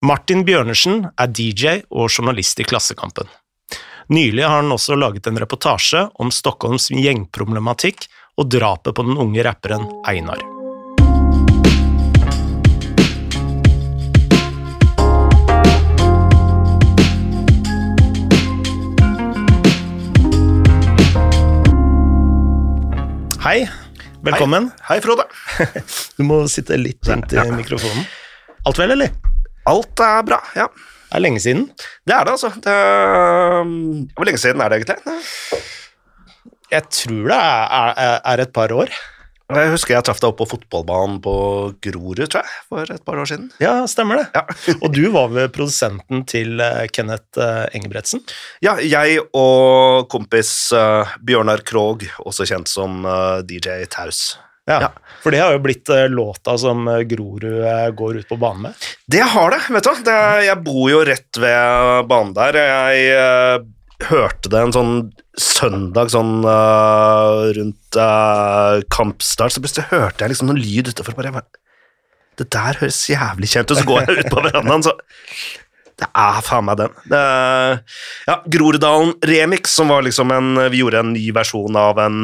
Martin Bjørnersen er DJ og journalist i Klassekampen. Nylig har han også laget en reportasje om Stockholms gjengproblematikk og drapet på den unge rapperen Einar. Hei, velkommen. Hei, Frode. Du må sitte litt inntil mikrofonen. Alt vel, eller? Alt er bra, ja. Det er lenge siden. Det er det, altså. Det er, hvor lenge siden er det egentlig? Jeg tror det er, er, er et par år. Jeg husker jeg traff deg opp på fotballbanen på Grorud, tror jeg, for et par år siden. Ja, stemmer det. Ja. og du var ved produsenten til eh, Kenneth eh, Engebretsen. Ja, jeg og kompis uh, Bjørnar Krog, også kjent som DJ Taus. Ja. For det har jo blitt eh, låta som eh, Grorud eh, går ut på banen med. Det har det, vet du. Det, jeg bor jo rett ved banen der. Jeg hørte det en sånn søndag sånn uh, rundt uh, kampstart, så plutselig hørte jeg liksom noen lyd utenfor. Bare, bare, det der høres jævlig kjent ut, så går jeg ut på verandaen, så det er faen meg den. Ja, Groruddalen Remix, som var liksom en Vi gjorde en ny versjon av en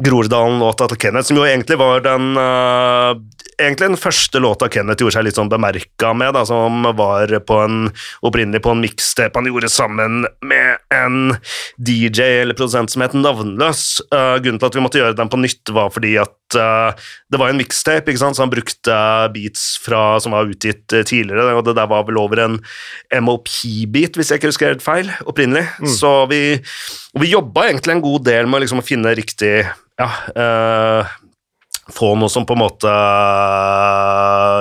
Groruddalen-låta til Kenneth, som jo egentlig var den uh, Egentlig den første låta Kenneth gjorde seg litt sånn bemerka med, da, som var på en, opprinnelig på en mixtape han gjorde sammen med en DJ eller produsent som het Navnløs. Uh, grunnen til at vi måtte gjøre den på nytt, var fordi at uh, det var en mixtape, ikke sant, så han brukte beats fra, som var utgitt tidligere, og det der var vel over en MOP-beat, hvis jeg ikke husker helt feil, opprinnelig. Så vi, vi jobba egentlig en god del med liksom, å finne riktig ja, eh, få noe som på en måte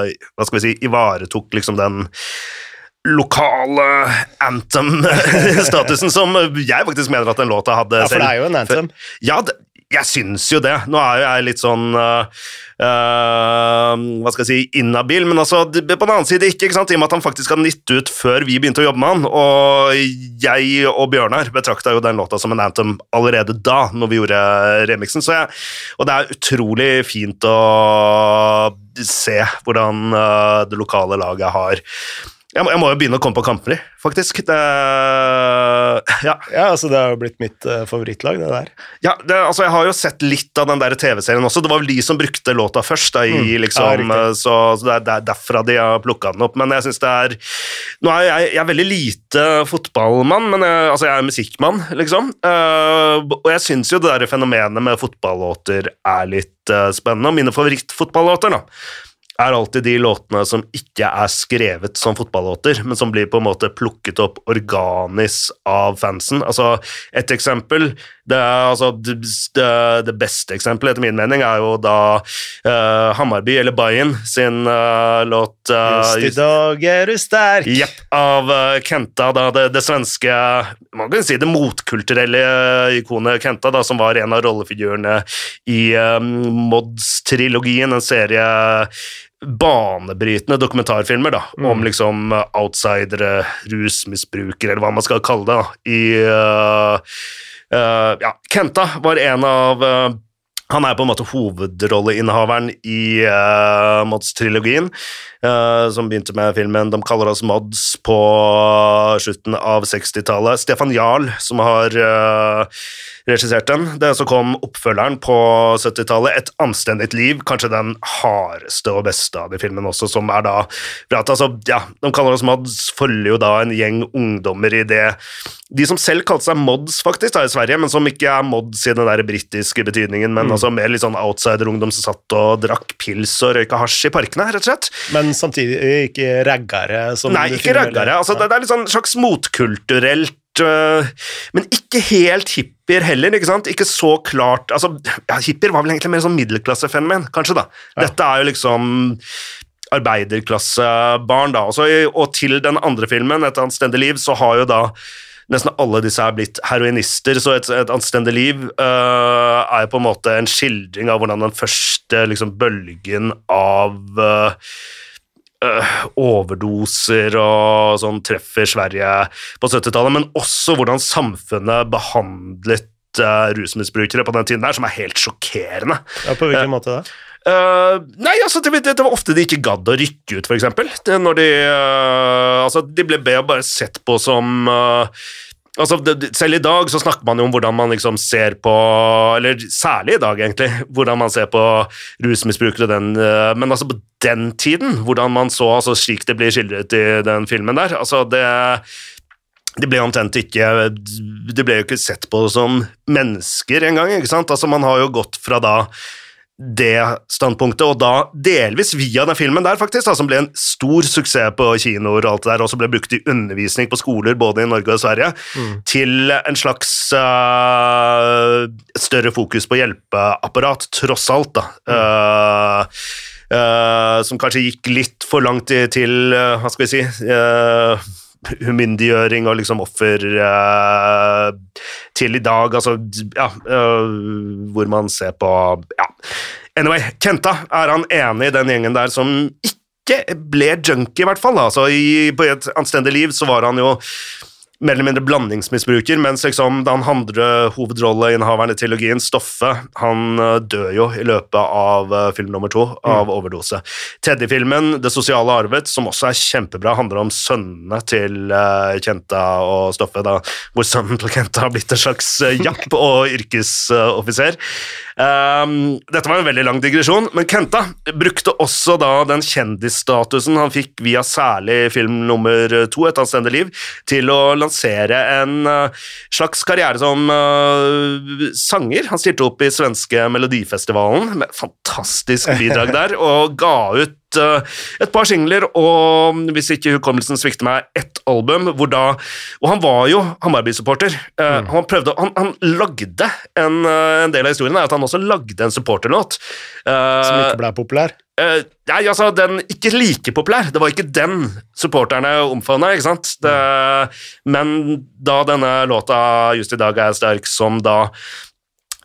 Hva skal vi si Ivaretok liksom den lokale anthem-statusen som jeg faktisk mener at den låta hadde Ja, for det er jo en anthem. Ja, det, jeg syns jo det. Nå er jo jeg litt sånn uh, Hva skal jeg si inhabil, men altså, på den annen side ikke, ikke sant? i og med at han faktisk hadde nytt ut før vi begynte å jobbe med han. Og jeg og Bjørnar betrakta jo den låta som en anthem allerede da, når vi gjorde remixen. Jeg, og det er utrolig fint å se hvordan uh, det lokale laget har jeg må, jeg må jo begynne å komme på kamper, faktisk. Det, ja, Ja, altså Det har jo blitt mitt uh, favorittlag, det der. ja, det, altså jeg har jo sett litt av den der TV-serien også. Det var vel de som brukte låta først, da, i, Mm, liksom, riktig. eh, så, så det, er, det er derfra de har plukka den opp. Men jeg synes det er Nå er jeg, jeg er veldig lite fotballmann, men jeg, altså jeg er musikkmann, liksom. Uh, og jeg syns jo det der fenomenet med fotballåter er litt uh, spennende. Og mine favorittfotballåter, da er alltid de låtene som ikke er skrevet som fotballåter, men som blir på en måte plukket opp organisk av fansen. Altså, et eksempel det, er, altså, det, beste eksempelet, etter min mening, er jo da uh, Hammarby, eller Bayern, sin uh, låt uh, Just i dag er du sterk. Jepp, av Kenta, da, det, det svenske Man kan si det motkulturelle ikonet Kenta, da, som var en av rollefigurene i uh, Mods-trilogien, en serie banebrytende dokumentarfilmer da, om liksom eh, outsidere, rusmisbrukere, eller hva man skal kalle det. da, i... uh, uh, ja, Kenta var en av uh, han er på en måte hovedrolleinnehaveren i Mods-trilogien, eh, som begynte med filmen De kaller oss Mods på slutten av 60-tallet. Stefan Jarl, som har uh, regissert den. Det Så kom oppfølgeren på 70-tallet, Et anstendig liv, kanskje den hardeste og beste av de filmene også, som er da prat. altså, ja, De kaller oss Mods følger jo da en gjeng ungdommer i det de som selv kalte seg mods faktisk da i Sverige, men som ikke er mods i den der britiske betydningen, men altså mer litt sånn outsider-ungdom som satt og drakk pils og røyka hasj i parkene, rett og slett. Men samtidig ikke raggere. Nei, ikke raggere. Altså, det, det er litt sånn slags motkulturelt øh, men ikke helt hippier heller, ikke sant? Ikke så klart altså, ja, Hippier var vel egentlig mer sånn middelklassefenomen, kanskje, da. Dette er jo liksom arbeiderklassebarn, da. Også, og til den andre filmen, Et anstendig liv, så har jo da nesten alle disse er blitt heroinister, så Et, et anstendig liv uh, er jo på en måte en skildring av hvordan den første liksom, bølgen av øh, overdoser og sånn treffer Sverige på 70-tallet, men også hvordan samfunnet behandlet uh, rusmisbrukere på den tiden der, som er helt sjokkerende. Ja, På hvilken måte da? Uh, nei, altså, det, det, var ofte de ikke gadd å rykke ut, eksempel. Når de uh, Altså, de ble bare sett på som uh, Altså, det, selv i dag så snakker man jo om hvordan man liksom ser på Eller særlig i dag, egentlig. Hvordan man ser på rusmisbrukere den Men altså, på den tiden, hvordan man så altså slik det blir skildret i den filmen der altså det det ble omtrent ikke Det ble jo ikke sett på som mennesker engang. ikke sant? Altså, man har jo gått fra da det standpunktet, og da delvis via den filmen der, faktisk, da, som ble en stor suksess på kinoer og alt det der, og som ble brukt i undervisning på skoler både i Norge og Sverige, mm. til en slags uh, større fokus på hjelpeapparat, tross alt, da. Mm. Uh, uh, som kanskje gikk litt for langt til, hva skal vi si umyndiggjøring og liksom offer uh, til i dag, altså Ja, uh, hvor man ser på Ja. Anyway, Kenta, er han enig i den gjengen der som ikke ble junkie, i hvert fall? Altså, i, på et anstendig liv så var han jo mer eller mindre blandingsmisbruker, mens liksom den andre hovedrolleinnehaveren i trilogien, Stoffe, han eh, dør jo i løpet av eh, film nummer to av mm. overdose. Teddy-filmen, Det sosiale arvet, som også er kjempebra, handler om sønnene til uh, Kenta og Stoffe, da, hvor sønnen til Kenta har blitt en slags japp og yrkesoffiser. Um, dette var en veldig lang digresjon, men Kenta brukte også da den kjendisstatusen han fikk via særlig film nummer to, Et anstendig liv, til å lansere en uh, slags karriere som uh, sanger. Han stilte opp i svenske Melodifestivalen med fantastisk bidrag der, og ga ut et par singler og, hvis ikke hukommelsen svikter meg, ett album. hvor da, Og han var jo Hamarby-supporter. Uh, mm. han, han, han, lagde en, uh, en, del av historien er at han også lagde en supporterlåt. Som ikke ble populær? nei, altså, den ikke like populær. Det var ikke den supporterne omfavna, ikke sant. Det, men da denne låta just i dag er sterk, som da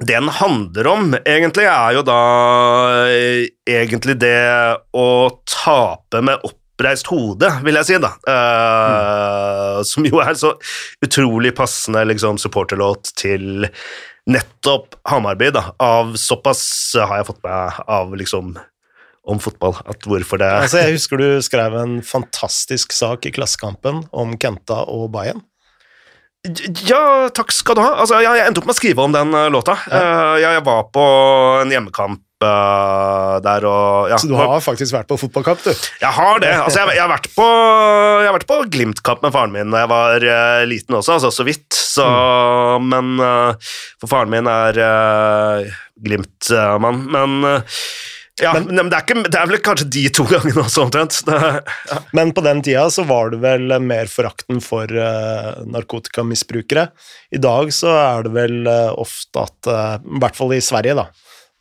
det den handler om, egentlig, er jo da eh, egentlig det å tape med oppreist hode, vil jeg si, da. Uh, mm. Som jo er så utrolig passende liksom, supporterlåt til nettopp Hamarby, da. Av såpass har jeg fått med av liksom om fotball. At hvorfor det altså, Jeg husker du skrev en fantastisk sak i Klassekampen om Kenta og Bayern. Ja, takk skal du ha. Altså, jeg, jeg endte opp med å skrive om den uh, låta. Ja. Uh, jeg, jeg, var på en hjemmekamp uh, der og ja. Så du har faktisk vært på fotballkamp, du? Jeg har det. Altså, jeg, jeg, har vært på, jeg vært på Glimt-kamp med faren min da jeg var liten også, altså så vidt. Så, mm. Men For faren min er Glimt-mann. men ja, men, men det, er ikke, det, er vel kanskje de to gangene også, omtrent. Ja. Men på den tida så var det vel mer forakten for uh, narkotikamisbrukere. I dag så er det vel uh, ofte at, uh, i hvert fall i Sverige, da,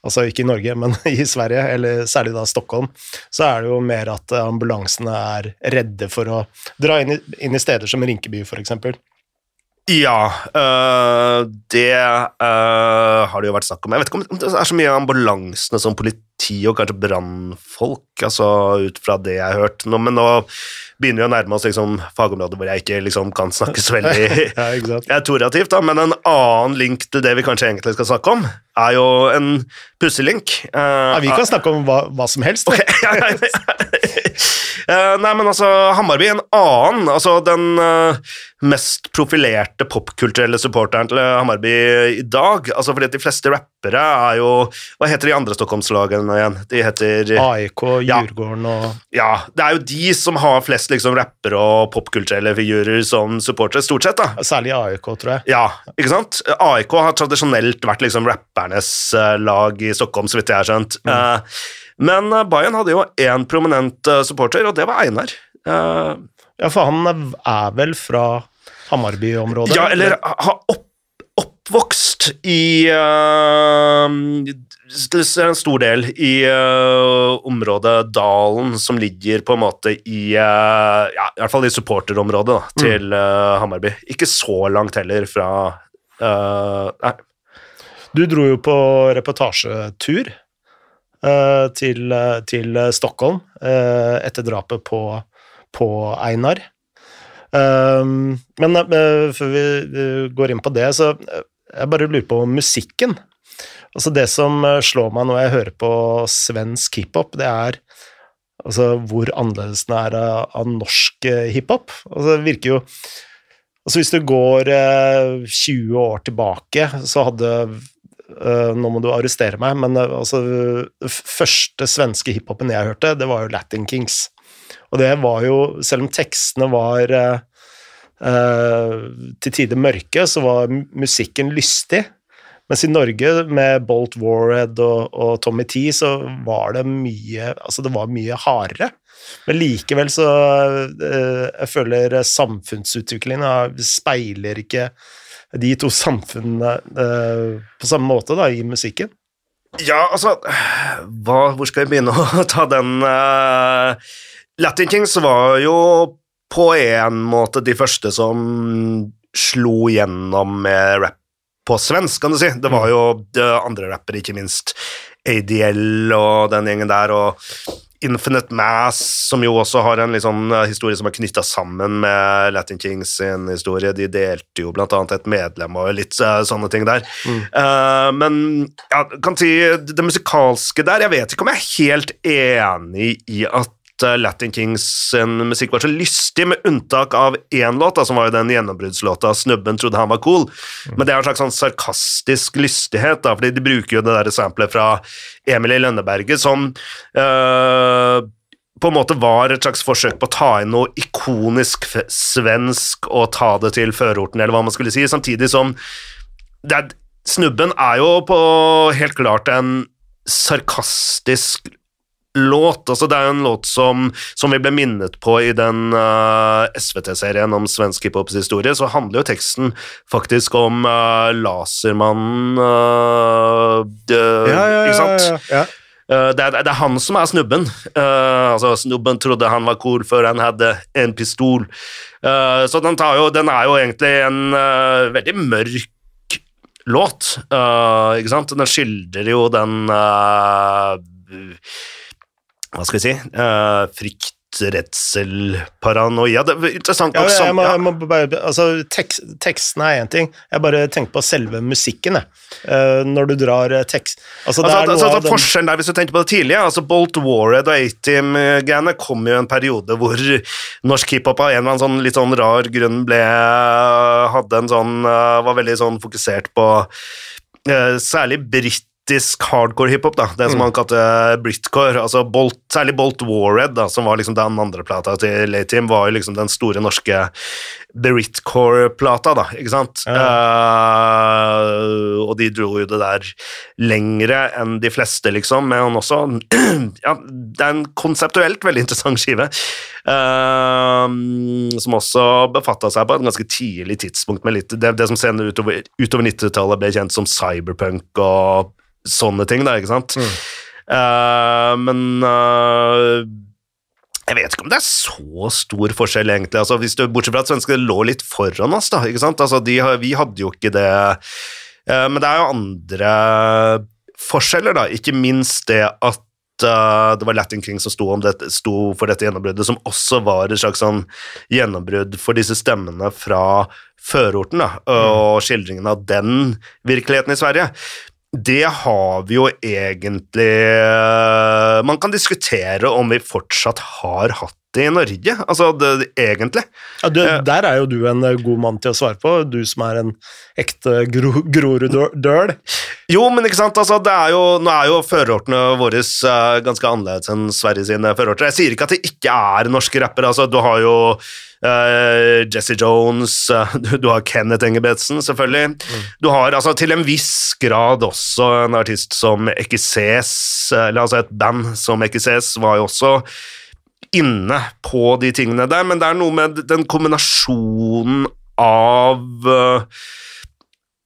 altså ikke i Norge, men i Sverige, eller særlig da Stockholm, så er det jo mer at ambulansene er redde for å dra inn i, inn i steder som Rinkeby, eksempel. Ja, øh, det øh, har det jo vært snakk om. Jeg vet ikke om det er så mye ambulansene som politi og kanskje brannfolk, altså ut fra det jeg har hørt. Nå, men nå begynner vi å nærme oss liksom, fagområder hvor jeg ikke liksom, kan snakke så veldig ja, autorativt. Men en annen link til det vi kanskje egentlig skal snakke om, er jo en pusselink. Uh, ja, vi kan snakke om hva, hva som helst. Okay. Uh, nei, men altså, Hammarby, en annen Altså, den uh, mest profilerte popkulturelle supporteren til Hammarby i dag. Altså, fordi de fleste rappere er jo Hva heter de andre Stockholmslagene igjen? De heter AIK, Djurgården ja, og Ja, det er jo de som har flest liksom rappere og popkulturelle figurer som supportere, stort sett. da. Særlig AIK, tror jeg. Ja, ikke sant? AIK har tradisjonelt vært liksom rappernes uh, lag i Stockholm, så vidt jeg har skjønt. Mm. Men uh, Bayern hadde jo én prominent supporter, og det var Einar. Uh, ja, for han er vel fra Hammarby-området? Ja, eller har opp, oppvokst i en stor del i området Dalen, som ligger på en måte i ja, i hvert fall i supporterområdet da, mm. til mm. Hammarby. Ikke så langt heller fra Nei. Du dro jo på reportasjetur til, til, Stockholm etter drapet på, på Einar. Men før vi går inn på det, så jeg bare lurer på musikken. Altså Det som eh, slår meg når jeg hører på svensk hiphop, det er altså hvor annerledes den er av, av norsk eh, hiphop. Altså det virker jo Altså Hvis du går eh, 20 år tilbake, så hadde eh, Nå må du arrestere meg, men eh, altså første svenske hiphopen jeg hørte, det var jo Latin Kings. Og det var jo, selv om tekstene var eh, eh, til tider mørke, så var musikken lystig. Mens i Norge, med Bolt Warhead og, og Tommy T, så var det mye Altså, det var mye hardere. Men likevel så eh, Jeg føler samfunnsutviklingen eh, speiler ikke de to samfunnene eh, på samme måte da, i musikken. Ja, altså hva, Hvor skal jeg begynne å ta den uh, Latin Kings var jo på en måte de første som slo gjennom med rap på svensk, kan du si. Det var jo eh, andre rappere, ikke minst ADL og den gjengen der, og Infinite Mass, som jo også har en eh, historie som er knytta sammen med Latin Kings sin historie. De delte jo blant annet et medlem og litt eh, sånne ting der. Eh, men ja, kan si det musikalske der Jeg vet ikke om jeg er helt enig i at Latin Kings musikk var så lystig, med unntak av én låt, da, som var jo den gjennombruddslåta 'Snubben trodde han var cool'. Men det er en slags sånn sarkastisk lystighet, da, fordi de bruker jo det der samplet fra Emil i Lønneberget som øh, på en måte var et slags forsøk på å ta inn noe ikonisk svensk og ta det til førorten, eller hva man skulle si, samtidig som det er, Snubben er jo på helt klart en sarkastisk låt. Altså, det er jo en låt som, som vi ble minnet på i den uh, SVT-serien om svensk hiphops historie, så handler jo teksten faktisk om uh, Lasermannen eh, det- Ikke sant? ja. Eh, det, er, det er han som er snubben. Uh, altså, snubben trodde han var cool før han hadde en pistol. Uh, så den, tar jo, den er jo egentlig en uh, veldig mørk låt, eh, ikke sant? Den skildrer jo den eh, Hva skal vi si? Uh, frykt, redsel, paranoia. Det er interessant Ja, nok jeg, må, ja. jeg må bare, altså, tekst, teksten er én ting, jeg bare tenker på selve musikken. Eh, når du drar eh, tekst altså, Altså, er altså, altså, forskjellen der, Hvis du tenker på det tidlige altså Bolt Warhead og A-Team-greiene kom jo i en periode hvor norsk hiphop av en eller annen sånn, litt sånn rar grunn ble hadde en sånn, var veldig sånn fokusert på særlig særlig britisk hardcore hiphop, da, det som Mm. han kalte Britcore. altså Bolt, Særlig Bolt Warhead, da, som var liksom den andre plata til A-Team, var jo liksom den store norske Britcore-plata, da, ikke sant? Eh, og de dro jo det der lengre enn de fleste, liksom, men også Ja, det er en konseptuelt veldig interessant skive. uh, som også befatta seg på et ganske tidlig tidspunkt med litt Det, det som senere utover, utover 90-tallet ble kjent som cyberpunk og sånne ting, da, ikke sant? Eh, men uh, jeg vet ikke om det er så stor forskjell, egentlig. Altså, hvis du, bortsett fra at svenskene lå litt foran oss, da. ikke sant? Altså, de, vi hadde jo ikke det. uh, men det er jo andre forskjeller, da. Ikke minst det at det var Latin King som sto, om dette, sto for dette gjennombruddet, som også var et slags sånn gjennombrudd for disse stemmene fra førorten, da, og skildringen av den virkeligheten i Sverige. Det har vi jo egentlig eh, Man kan diskutere om vi fortsatt har hatt i Norge, altså det, egentlig. ja, du, eh, Der er jo du en eh, god mann til å svare på, du som er en ekte gro, Groruddøl. Jo, men ikke sant, altså, det er jo, nå er jo førerortene våre eh, ganske annerledes enn Sverige sine førerorter. Jeg sier ikke at det ikke er norske rappere, altså, du har jo Uh, Jesse Jones, uh, du, du har Kenneth Engebretsen, selvfølgelig. Du har altså, til en viss grad også en artist som Ekises, eller altså et band som Ekises, var jo også inne på de tingene der, men det er noe med den kombinasjonen av uh,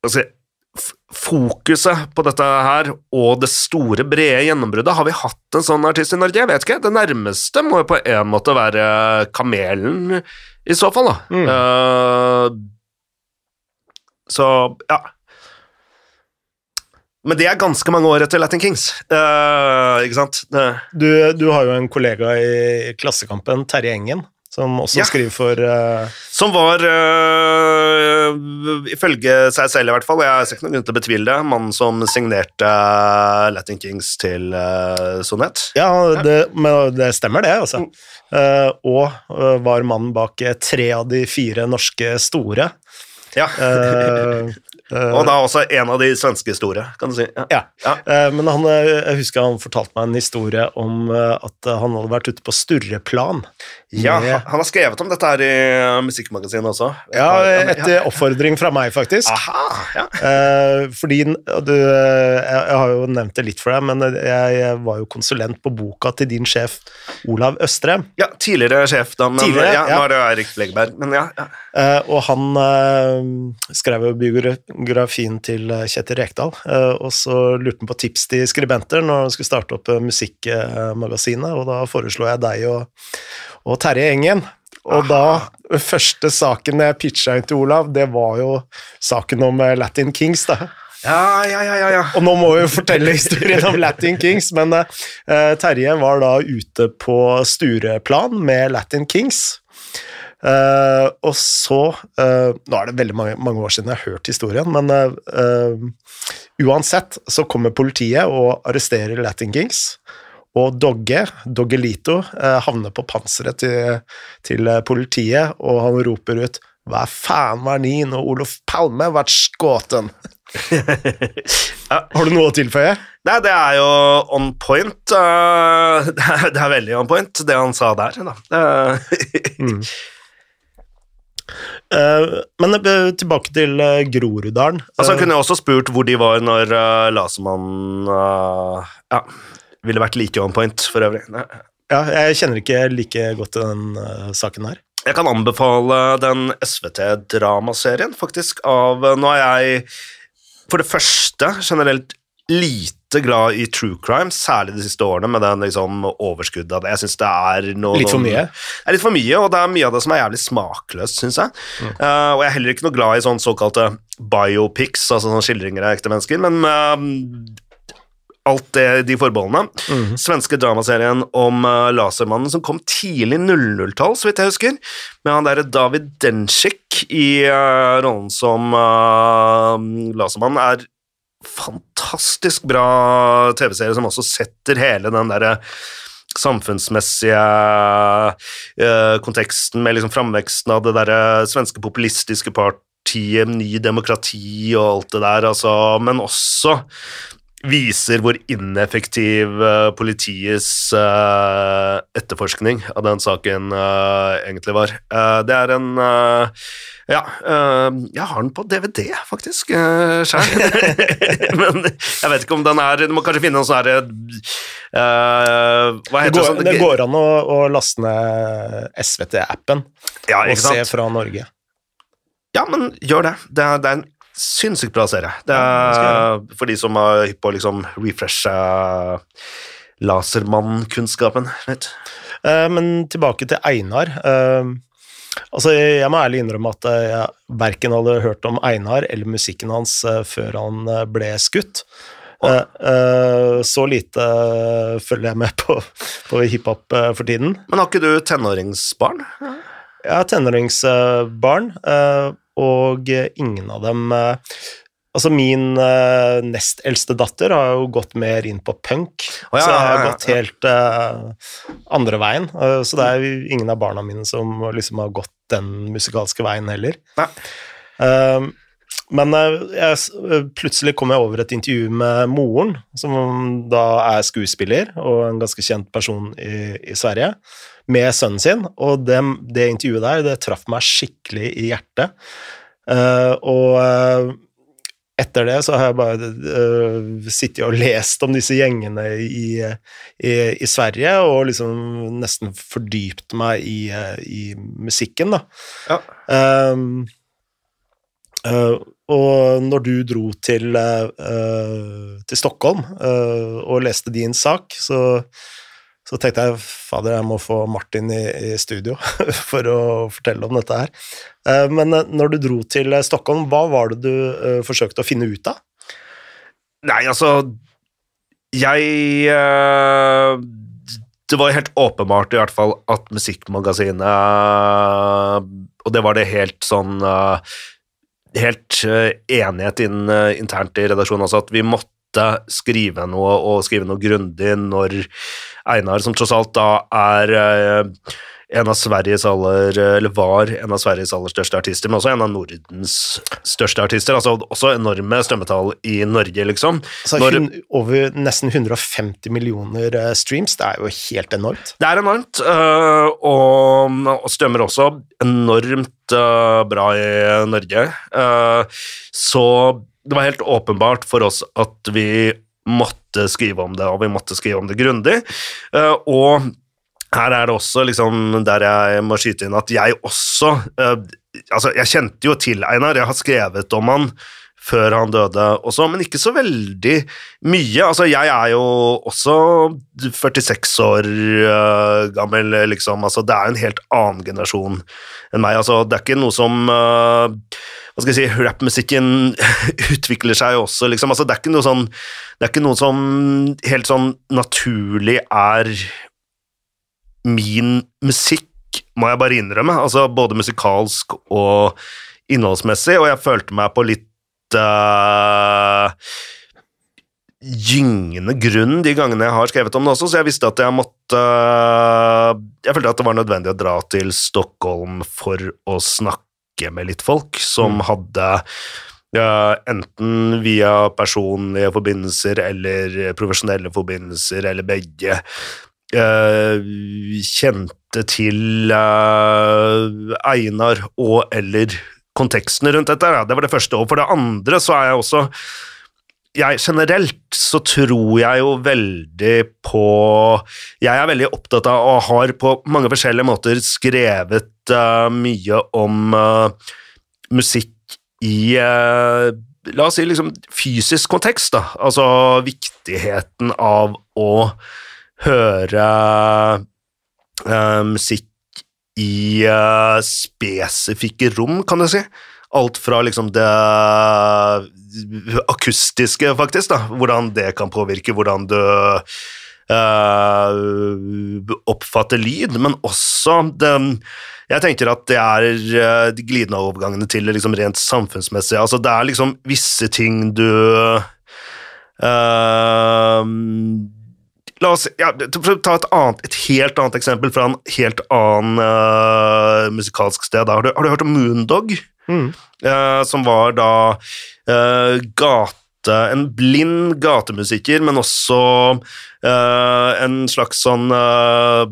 altså, fokuset på dette her og det store, brede gjennombruddet. Har vi hatt en sånn artist i Norge? Jeg vet ikke. Det nærmeste må jo på en måte være Kamelen, i så fall, da. Mm. Uh, så, ja. Men det er ganske mange år etter Latin Kings, Uh, ikke sant? Du, du har jo en kollega i Klassekampen, Terje Engen, som også Ja. skriver for uh... som var uh, ifølge seg selv i hvert fall, jeg ser ikke noen grunn til å betvile det, mannen som signerte Latin Kings til uh, Sonett. Ja, det, men det stemmer det, altså. Eh, og var mannen bak tre av de fire norske store. Ja. Eh, eh, Og da også en av de svenske store, kan du si. Ja. Ja. Eh, Men han, jeg husker han fortalte meg en historie om at han hadde vært ute på Sturreplan. Ja, han har skrevet om dette her i uh, musikkmagasinet også. Ja, etter oppfordring fra meg, faktisk. Aha, ja. Eh, fordi du, eh, jeg, har jo nevnt det litt for deg, men jeg, var jo konsulent på boka til din sjef Olav Østrem. ja, tidligere sjef, da, men Tidligere, ja, nå er det Eirik Flegberg. Men ja, ja. Eh, og han eh, skrev jo biografien til eh, Kjetil Rekdal, eh, og så lurte han på tips til skribenter når han skulle starte opp eh, Musikkmagasinet, og da foreslo jeg deg og, og Terje Engen. Og da, første saken jeg pitcha inn til Olav, det var jo saken om eh, Latin Kings, da. Ja, ja, ja, ja, ja. Og nå må vi jo fortelle historien om Latin Kings, men uh, Terje var da ute på Stureplan med Latin Kings. Uh, og så uh, Nå er det veldig mange, mange år siden jeg har hørt historien, men uansett så kommer politiet og arresterer Latin Kings. Og Dogge, Doggelito, eh, havner på panseret til, til eh, politiet, og han roper ut Hva faen var ni når Olof Palme ble skutt? Har du noe å tilføye? Nei, det er jo on point. uh, det, er, det er veldig on point, det han sa der. Eh, men eh, tilbake til Groruddalen. altså, han Eh, kunne også spurt hvor de var når Lasemann ja, ville vært like on point, for øvrig. Ja, jeg kjenner ikke like godt til den uh, saken her. Jeg kan anbefale den SVT-dramaserien, faktisk, av Nå er jeg for det første generelt lite glad i true crime, særlig de siste årene, med den liksom overskuddet av det. Jeg synes det er noe Litt for mye? Det er litt for mye, og det er mye av det som er jævlig smakløst, syns jeg. Eh, og jeg er heller ikke noe glad i sånn såkalte biopics, altså sånne skildringer av ekte mennesker, men eh, alt det, de forbeholdene. Svenske dramaserien om uh, Lasermannen som kom tidlig 00-tall, så vidt jeg husker, med han derre David Denchik i uh, rollen som uh, Lasermannen er fantastisk bra TV-serie som også setter hele den derre samfunnsmessige uh, konteksten med liksom framveksten av det derre svenske populistiske partiet, Ny Demokrati og alt det der, altså, men også viser hvor ineffektiv eh, politiets eh, etterforskning av den saken eh, egentlig var. Det er en Ja, jeg har den på DVD, faktisk, uh, sjøl. Men jeg vet ikke om den er Du må kanskje finne en sånn herre Hva Det går, sånn- det går an å, å laste ned SVT-appen Ja, og se fra Norge. Ja, men gjør det. Det er, det er en sinnssykt bra serie. Det Ja, er for de som er hypp på å liksom refreshe Lasermann-kunnskapen litt. Uh, men tilbake til Einar. Uh, altså, jeg, må ærlig innrømme at jeg verken hadde hørt om Einar eller musikken hans uh, før han ble skutt. Så lite følger jeg med på, på hiphop for tiden. Men har ikke du tenåringsbarn? Har tenåringsbarn, og ingen av dem eh, Altså, min uh, nest eldste datter har jo gått mer inn på punk, oh, ja, så jeg har gått helt uh, andre veien. Uh, så det er jo ingen av barna mine som liksom har gått den musikalske veien heller. Eh, men eh, jeg, eh, plutselig kom jeg over et intervju med moren, som da er skuespiller og en ganske kjent person i, i Sverige, med sønnen sin, og det, det intervjuet der, det traff meg skikkelig i hjertet. Uh, og uh, etter det så har jeg bare uh, sittet og lest om disse gjengene i, i, i Sverige, og liksom nesten fordypt meg i, i musikken, da. Ja. Øh, og når du dro til, øh, til Stockholm uh, og leste din sak, så, så tenkte jeg fader, jeg må få Martin i, i studio for å fortelle om dette her. Eh, Men eh, når du dro til eh, Stockholm, hva var det du forsøkte å finne ut av? Nei, altså Jeg Det var helt åpenbart i hvert fall at Musikkmagasinet Og det var det helt sånn helt enighet inn, eh, internt i redaksjonen også, at vi måtte skrive noe, og skrive noe grundig, når Einar, som tross alt da er eh, en av Sveriges aller, eller var en av Sveriges aller største artister, men også en av Nordens største artister. altså Også enorme strømmetall i Norge, liksom. Så Når- hun, over nesten 150 millioner eh, streams, det er jo helt enormt. Det er enormt, øh, og, og strømmer også enormt øh, bra i Norge. Øh, så det var helt åpenbart for oss at vi måtte skrive om det, og vi måtte skrive om det grundig. Øh, og her er det også liksom der jeg må skyte inn at jeg også øh, Altså, jeg kjente jo til Einar, jeg har skrevet om han før han døde også, men ikke så veldig mye. Altså, jeg er jo også 46 år uh, gammel, liksom. Altså, det er en helt annen generasjon enn meg. Altså, det er ikke noe som øh, Hva skal jeg si Rappmusikken utvikler seg også, liksom. Altså, det er ikke noe sånn Det er ikke noe som helt sånn naturlig er min musikk, må jeg bare innrømme. Altså både musikalsk og innholdsmessig, og jeg følte meg på litt uh, gyngende grunn de gangene jeg har skrevet om det også, så jeg visste at jeg måtte eh, Jeg følte at det var nødvendig å dra til Stockholm for å snakke med litt folk som hadde ja, enten via personlige forbindelser eller profesjonelle forbindelser, eller begge, eh, kjente til eh, Einar og eller konteksten rundt dette. Ja. Det var det første. Og for det andre så er jeg også jeg generelt så tror jeg jo veldig på Jeg er veldig opptatt av og har på mange forskjellige måter skrevet uh, mye om uh, musikk i uh, La oss si liksom fysisk kontekst, da. Altså viktigheten av å høre musikk i spesifikke rom, kan jeg si. Alt fra liksom det akustiske, faktisk, da. Hvordan det kan påvirke hvordan du Uh, oppfatter lyd, men også det Jeg tenker at det er eh, de glidende overgangene til liksom rent samfunnsmessige. Altså, det er liksom visse ting du uh, La oss ja, ta et, annet, et helt annet eksempel fra en helt annen uh, musikalsk sted. Har du, har du hørt om Moondog? Mm. eh, som var da uh, gate En blind gatemusiker, men også uh, en slags sånn uh,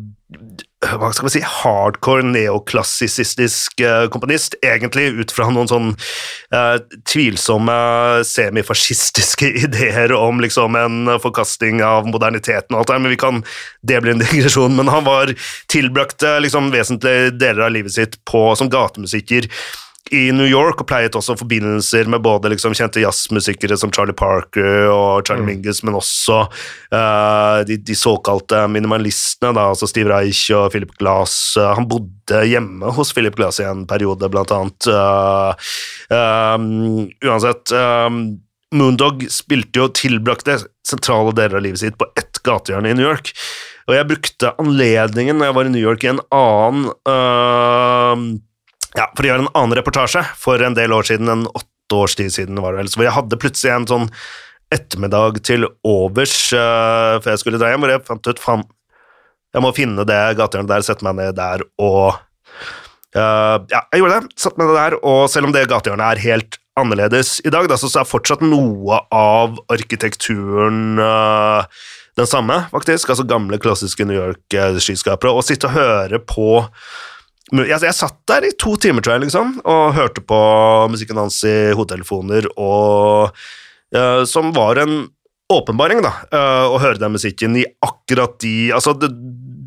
hva skal man si, hardcore neoklassisistisk komponist, egentlig ut fra noen sånn tvilsomme semifascistiske ideer om liksom en forkasting av moderniteten og alt det men vi kan, det blir en digresjon, men han var tilbrakte liksom vesentlige deler av livet sitt på, som gatemusiker i New York, og pleiet også forbindelser med både liksom kjente jazzmusikere som Charlie Parker og Charlie Mingus, men også uh, de, de såkalte minimalistene, da, altså Steve Reich og Philip Glass. Uh, han bodde hjemme hos Philip Glass i en periode, blant annet. Uh, um, uansett um, Moondog spilte jo tilbrakte sentrale deler av livet sitt på ett gatehjørne i New York. Og jeg brukte anledningen når jeg var i New York i en annen ja, for å gjøre en annen reportasje for en del år siden, en åtte års tid siden, var det vel, så hvor jeg hadde plutselig en sånn ettermiddag til overs uh, før jeg skulle dra hjem, hvor jeg fant ut faen, jeg må finne det gatehjørnet der, sette meg ned der og uh, Ja, jeg gjorde det, satte meg ned der, og selv om det gatehjørnet er helt annerledes i dag, da, så, er fortsatt noe av arkitekturen uh, den samme, faktisk. Altså gamle, klassiske New York-skyskrapere. Og sitte og høre på jeg, jeg satt der i to timer, tror jeg, liksom, og hørte på musikken hans i hodetelefoner, og uh, som var en åpenbaring, da, uh, å høre den musikken i akkurat de Altså, det,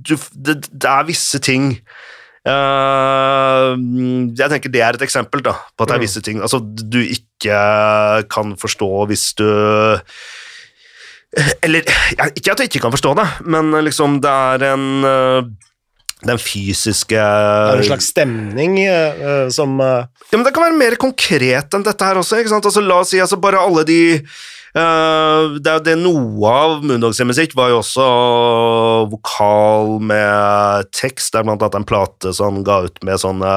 du, det, det er visse ting uh, Jeg tenker det er et eksempel da, på at det er visse ting altså, du ikke kan forstå hvis du Eller ikke at du ikke kan forstå det, men liksom det er en den fysiske Det er en slags stemning eh, som uh... Ja, men Det kan være mer konkret enn dette her også. ikke sant? Altså, la oss si altså, bare alle de Uh, det, det Noe av Moondogs musikk var jo også vokal med tekst. Det er blant annet en plate som ga ut med sånne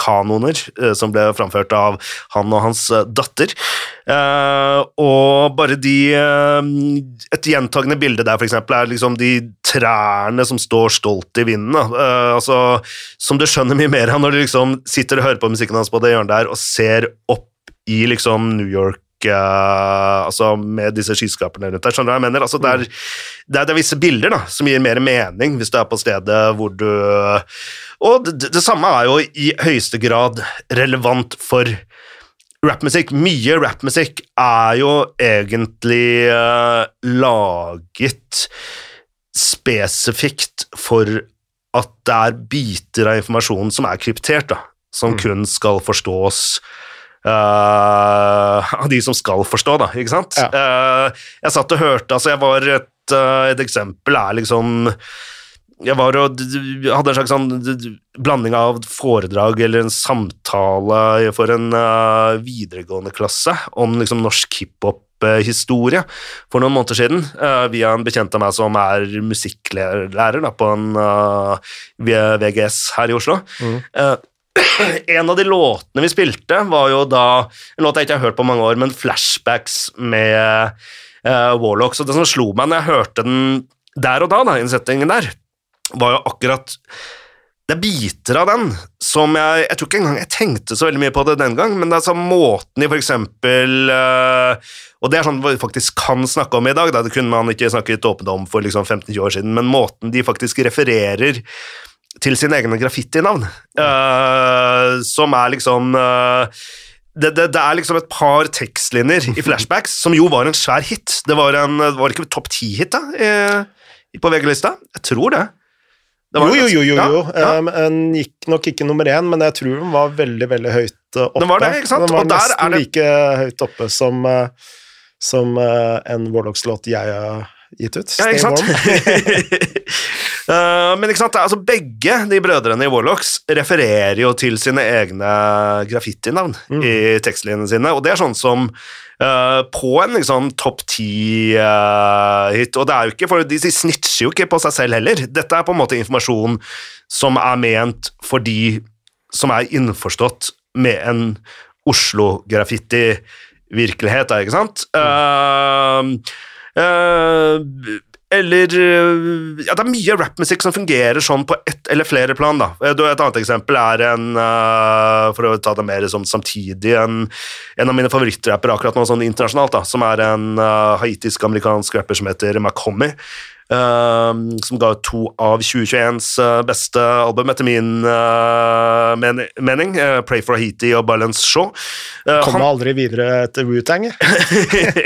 kanoner, uh, som ble framført av han og hans datter. Uh, og bare de Et gjentagende bilde der, for eksempel, er liksom de trærne som står stolt i vinden. altså, som du skjønner mye mer av når du liksom sitter og hører på musikken hans på det hjørnet der og ser opp i liksom New York uh, altså med disse skyskaperne rundt der. Skjønner du hva jeg mener? Altså, det, er, det, er, det, er, visse bilder da, som gir mer mening hvis du er på stedet hvor du Og det, det samme er jo i høyeste grad relevant for rappmusikk. Mye rappmusikk er jo egentlig uh, laget spesifikt for at det er biter av informasjonen som er kryptert, da, som mm. kun skal forstås av de som skal forstå, da, ikke sant? Ja. Uh, jeg satt og hørte Altså, jeg var et, uh, et eksempel er liksom jeg var og hadde en slags sånn blanding av foredrag eller en samtale for en uh, videregående klasse om liksom norsk hiphop-historie for noen måneder siden, uh, via en bekjent av meg som er musikklærer da, på en uh, VGS her i Oslo. Mm. en av de låtene vi spilte, var jo da en låt jeg ikke har hørt på mange år, men flashbacks med uh, Warlocks. Og det som slo meg når jeg hørte den der og da, da, i der, var jo akkurat det er biter av den som jeg Jeg tror ikke engang jeg tenkte så veldig mye på det den gang, men det er sånn måten de for eksempel uh, Og det er sånn vi faktisk kan snakke om i dag, da. det kunne man ikke snakket åpent om for liksom 15-20 år siden, men måten de faktisk refererer til sine egne graffitinavn, uh, som er liksom uh, det, det, det, er liksom et par tekstlinjer i flashbacks som jo var en svær hit. Det var, en, var ikke topp ti-hit da, i, på VG-lista? Jeg tror det. det jo, jo, jo, jo. jo. Ja, ja. Um, gikk nok ikke nummer én, men jeg tror den var veldig veldig høyt oppe. Den var det, ikke sant? Den var nesten det... like høyt oppe som, som en Warlocks-låt jeg gitt ut. Ja, ikke sant? Uh, men ikke sant, altså begge de brødrene i Warlocks refererer jo til sine egne graffitinavn mm. i tekstlinjene sine, og det er sånn som uh, på en liksom, topp ti-hit uh, Og det er jo ikke, for de, de snitcher jo ikke på seg selv heller. Dette er på en måte informasjon som er ment for de som er innforstått med en Oslo-graffiti-virkelighet, ikke sant? Mm. Uh, eller eh, Ja, det er mye rappmusikk som fungerer sånn på ett eller flere plan, da. Et annet eksempel er en For å ta det mer som samtidig en, en av mine favorittrappere akkurat nå, sånn internasjonalt, da, som er en haitisk-amerikansk rapper som heter Macomy. Uh, som ga ut to av 2021s uh, beste album, etter min men mening. Pray for Haiti og Balance Show. Kommer han... aldri videre etter Wu-Tang?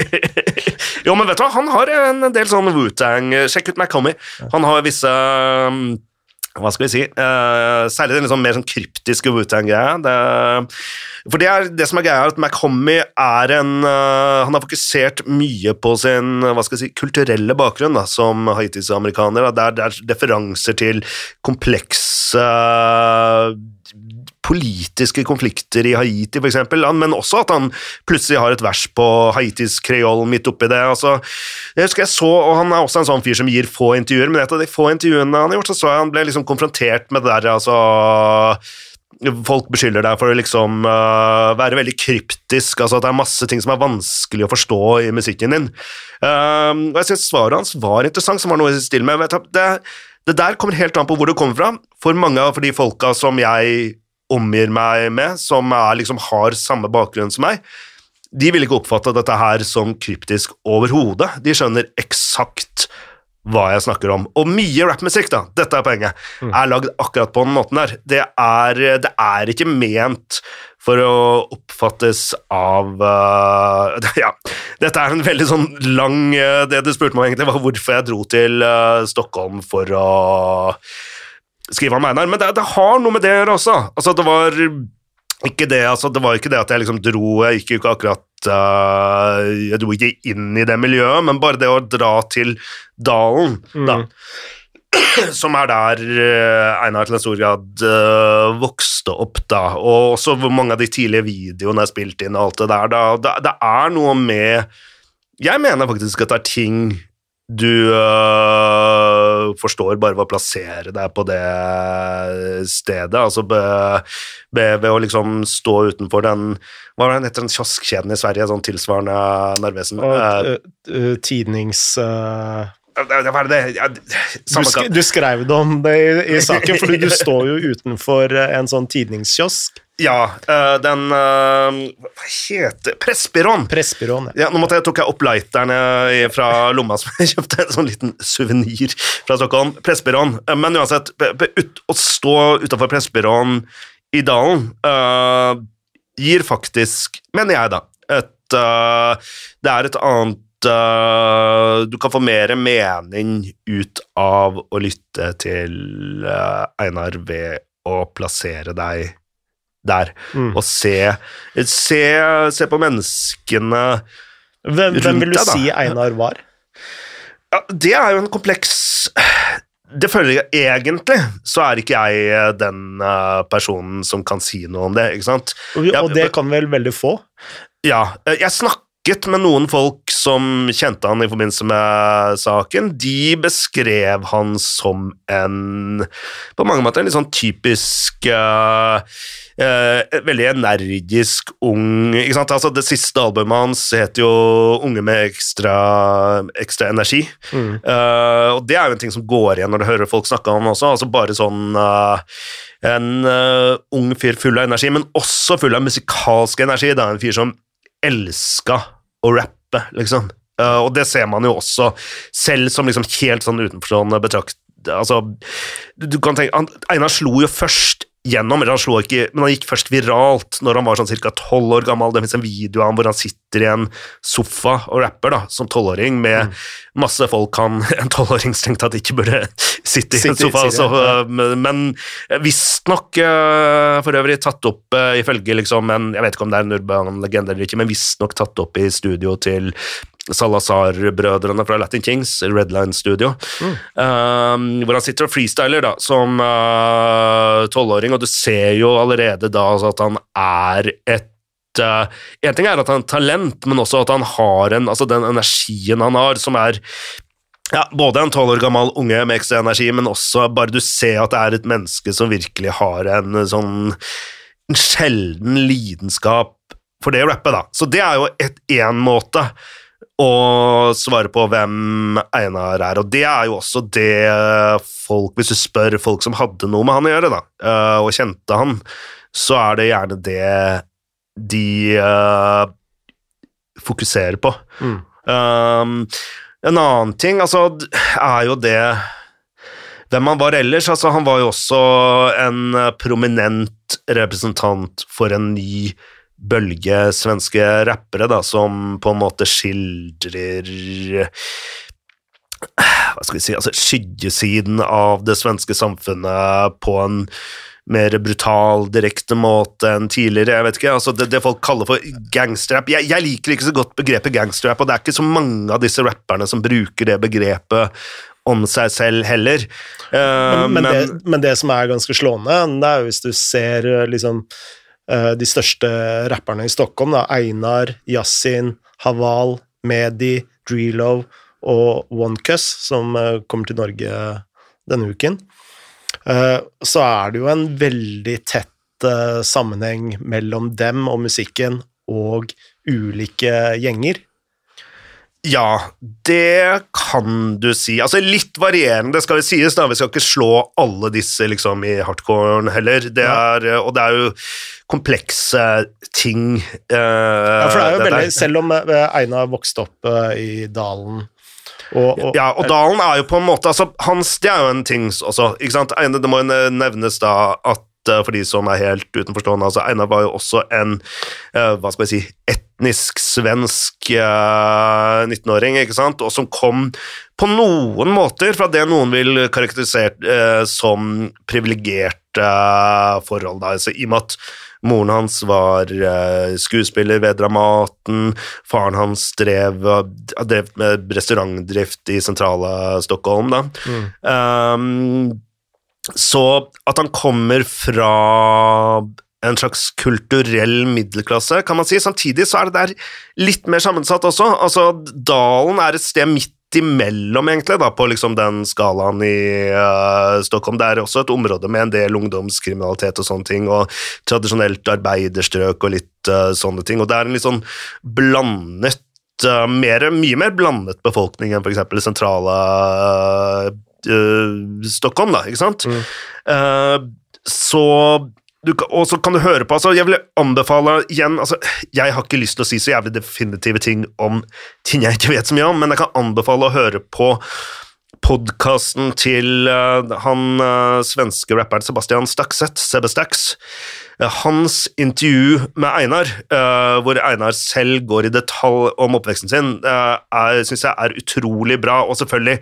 jo, men vet du hva, han har en del sånn Wu-Tang Sjekk ut McCommie. Han har visse um, hva skal vi si uh, Særlig den liksom mer sånn kryptiske Wu-Tang-greia. For det, er, det som er greia, er at McHommy er en uh, Han har fokusert mye på sin hva skal jeg si, kulturelle bakgrunn da, som haitisk-amerikaner. Det, det, er referanser til komplekse uh, politiske konflikter i Haiti, f.eks., men også at han plutselig har et vers på Haitis kreol midt oppi det. Altså, jeg husker jeg så, og Han er også en sånn fyr som gir få intervjuer, men et av de få intervjuene han har gjort, så så jeg han ble liksom konfrontert med det der altså Folk beskylder deg for å liksom uh, være veldig kryptisk, altså at det er masse ting som er vanskelig å forstå i musikken din. Uh, og jeg synes Svaret hans var interessant, som var noe i stil med vet det, det der kommer helt an på hvor det kommer fra. For mange av de folka som jeg omgir meg med, som er, liksom, har samme bakgrunn som meg, de vil ikke oppfatte dette her som kryptisk overhodet. De skjønner eksakt hva jeg snakker om. Og mye rappmusikk, da, dette er poenget, mm. er lagd akkurat på den måten der. Det er, det er ikke ment for å oppfattes av uh, Ja, dette er en veldig sånn lang uh, Det du spurte meg egentlig, var hvorfor jeg dro til uh, Stockholm for å skriver om Einar. Men det, det, har noe med det å gjøre også. Altså, det var ikke det, altså, det var ikke det at jeg liksom dro Jeg gikk jo ikke akkurat uh, Jeg dro ikke inn i det miljøet, men bare det å dra til dalen, mm. da. Som er der uh, Einar til en stor grad uh, vokste opp, da. Og også hvor mange av de tidlige videoene er spilt inn og alt det der. Da. Det, det er noe med Jeg mener faktisk at det er ting du øh, forstår bare å plassere deg på det stedet. Altså be, be, ved å liksom stå utenfor den Hva var den heter, den kioskkjeden i Sverige? Sånn tilsvarende Narvesen. Og Eh, eh, eh, tidnings... eh, Hva er det du, sk du skrev det om det i, i saken, for du står jo utenfor eh, en sånn tidningskiosk. Ja, øh, den øh, Hva heter Pressbyråen. Pressbyråen. ja. Ja, nå måtte jeg, tok jeg opp lighterne fra lomma som jeg kjøpte, en sånn liten suvenir fra Stockholm. Pressbyråen. Eh, Men uansett, ut, å stå utafor Pressbyråen i dalen eh, gir faktisk, mener jeg, da, et eh, Det er et annet eh, Du kan få mer mening ut av å lytte til uh, Einar ved å plassere deg der Mm. og se, se, se på menneskene Hvem, hvem vil du deg, si Einar var? ja, Det er jo en kompleks Det føler jeg egentlig, så er ikke jeg den eh, personen som kan si noe om det, ikke sant? Og, og det kan vel veldig få? Ja, Jeg jeg snakket med noen folk som kjente han i forbindelse med saken. De beskrev han som en På mange måter en litt sånn typisk uh, uh, Veldig energisk ung ikke sant? Altså Det siste albumet hans heter jo 'Unge med ekstra, ekstra energi'. Mm. Uh, og det er jo en ting som går igjen når du hører folk snakke om også. altså Bare sånn En ung fyr full av energi, men også full av musikalsk energi. Det er en fyr som elska å rappe, liksom. Uh, og det ser man jo også, selv som liksom helt sånn utenforstående betrakt... Altså, du kan tenke, han, Einar slo jo først gjennom, eller han slo ikke, men han gikk først viralt når han var sånn ca. tolv år gammel. Det fins en video av ham hvor han sitter i en sofa og rapper da, som tolvåring, med masse folk han en tolvåring strengt tatt ikke burde sitte i en sofa. Så, men visstnok uh, for øvrig tatt opp uh, ifølge liksom en Jeg vet ikke om det er en urban legende eller ikke, men visstnok tatt opp i studio til Salazar-brødrene fra Latin Kings, Redline Studio, um, hvor han sitter og freestyler da, som uh, tolvåring, og du ser jo allerede da altså, at han er et uh, En ting er at han har talent, men også at han har en, altså den energien han har, som er ja, både en tolv år gammel unge med ekstra energi, men også bare du ser at det er et menneske som virkelig har en uh, sånn en sjelden lidenskap for det å rappe, da. Så det er jo én måte å svare på hvem Einar er, og det er jo også det folk Hvis du spør folk som hadde noe med han å gjøre, da, eh, og kjente han, så er det gjerne det de uh, fokuserer på. Mm. Um, en annen ting altså, er jo det hvem han var ellers. Altså, han var jo også en eh, prominent representant for en ny bølge svenske rappere, da, som på en måte skildrer Hva skal vi si altså Skyggesiden av det svenske samfunnet på en mer brutal, direkte måte enn tidligere. jeg vet ikke, altså Det, det folk kaller for gangsterrap. Jeg, jeg liker ikke så godt begrepet gangsterrap, og det er ikke så mange av disse rapperne som bruker det begrepet om seg selv heller. Uh, Men, men, det, men det som er ganske slående, det er hvis du ser eh, liksom de største rapperne i Stockholm, da, Einar, Yasin, Haval, Medi, Drilo og OneCuss, som eh, kommer til Norge denne uken, eh, så er det jo en veldig tett eh, sammenheng mellom dem og musikken og ulike gjenger. Ja, det kan du si. Altså Litt varierende, skal vi sies. da, Vi skal ikke slå alle disse liksom i hardcoren heller. Det er, og det er jo komplekse ting. eh, Ja, for det er jo veldig. Selv om Eina Einar vokste opp eh, i dalen og, og, Ja, og Dalen er jo på en måte altså, hans, Det er jo en ting også. ikke sant? Det må nevnes da at eh, for de som er helt utenforstående, altså Einar var jo også en eh, hva skal jeg si, etnisk svensk eh, 19-åring, ikke sant, og som kom på noen måter fra det noen vil karakterisere eh, som privilegerte forhold, da, altså, i og med at Moren hans var eh, skuespiller ved Dramaten. Faren hans drev, drev med restaurantdrift i sentrale Stockholm. Da. Mm. Um, så at han kommer fra en slags kulturell middelklasse, kan man si. Samtidig så er det der litt mer sammensatt også. Altså, Dalen er et sted midt imellom, egentlig, da, på liksom den skalaen i uh, Stockholm. Det er også et område med en del ungdomskriminalitet og sånne ting, og tradisjonelt arbeiderstrøk og litt uh, sånne ting. Og det er en litt sånn blandet uh, mer, Mye mer blandet befolkning enn f.eks. sentrale sentrale Stockholm, da, ikke sant? Mm. så og så kan du høre på altså Jeg vil anbefale igjen altså, Jeg har ikke lyst til å si så jævlig definitive ting om ting jeg ikke vet så mye om, men jeg kan anbefale å høre på podkasten til uh, han uh, svenske rapperen Sebastian Stakseth, Sebestax. Uh, hans intervju med Einar, hvor Einar selv går i detalj om oppveksten sin, uh, syns jeg er utrolig bra, og selvfølgelig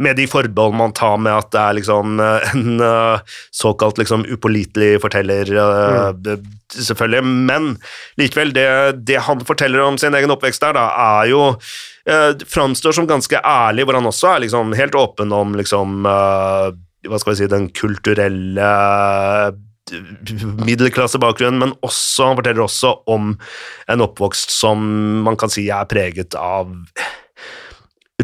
med de forbehold man tar med at det er liksom eh, en uh, såkalt liksom upålitelig forteller, mm. selvfølgelig. Men likevel, det, det, han forteller om sin egen oppvekst der, da, er jo Framstår som ganske ærlig, hvor han også er liksom helt åpen om liksom Hva skal vi si Den kulturelle middelklassebakgrunn, men også, han forteller også om en oppvokst som man kan si er preget av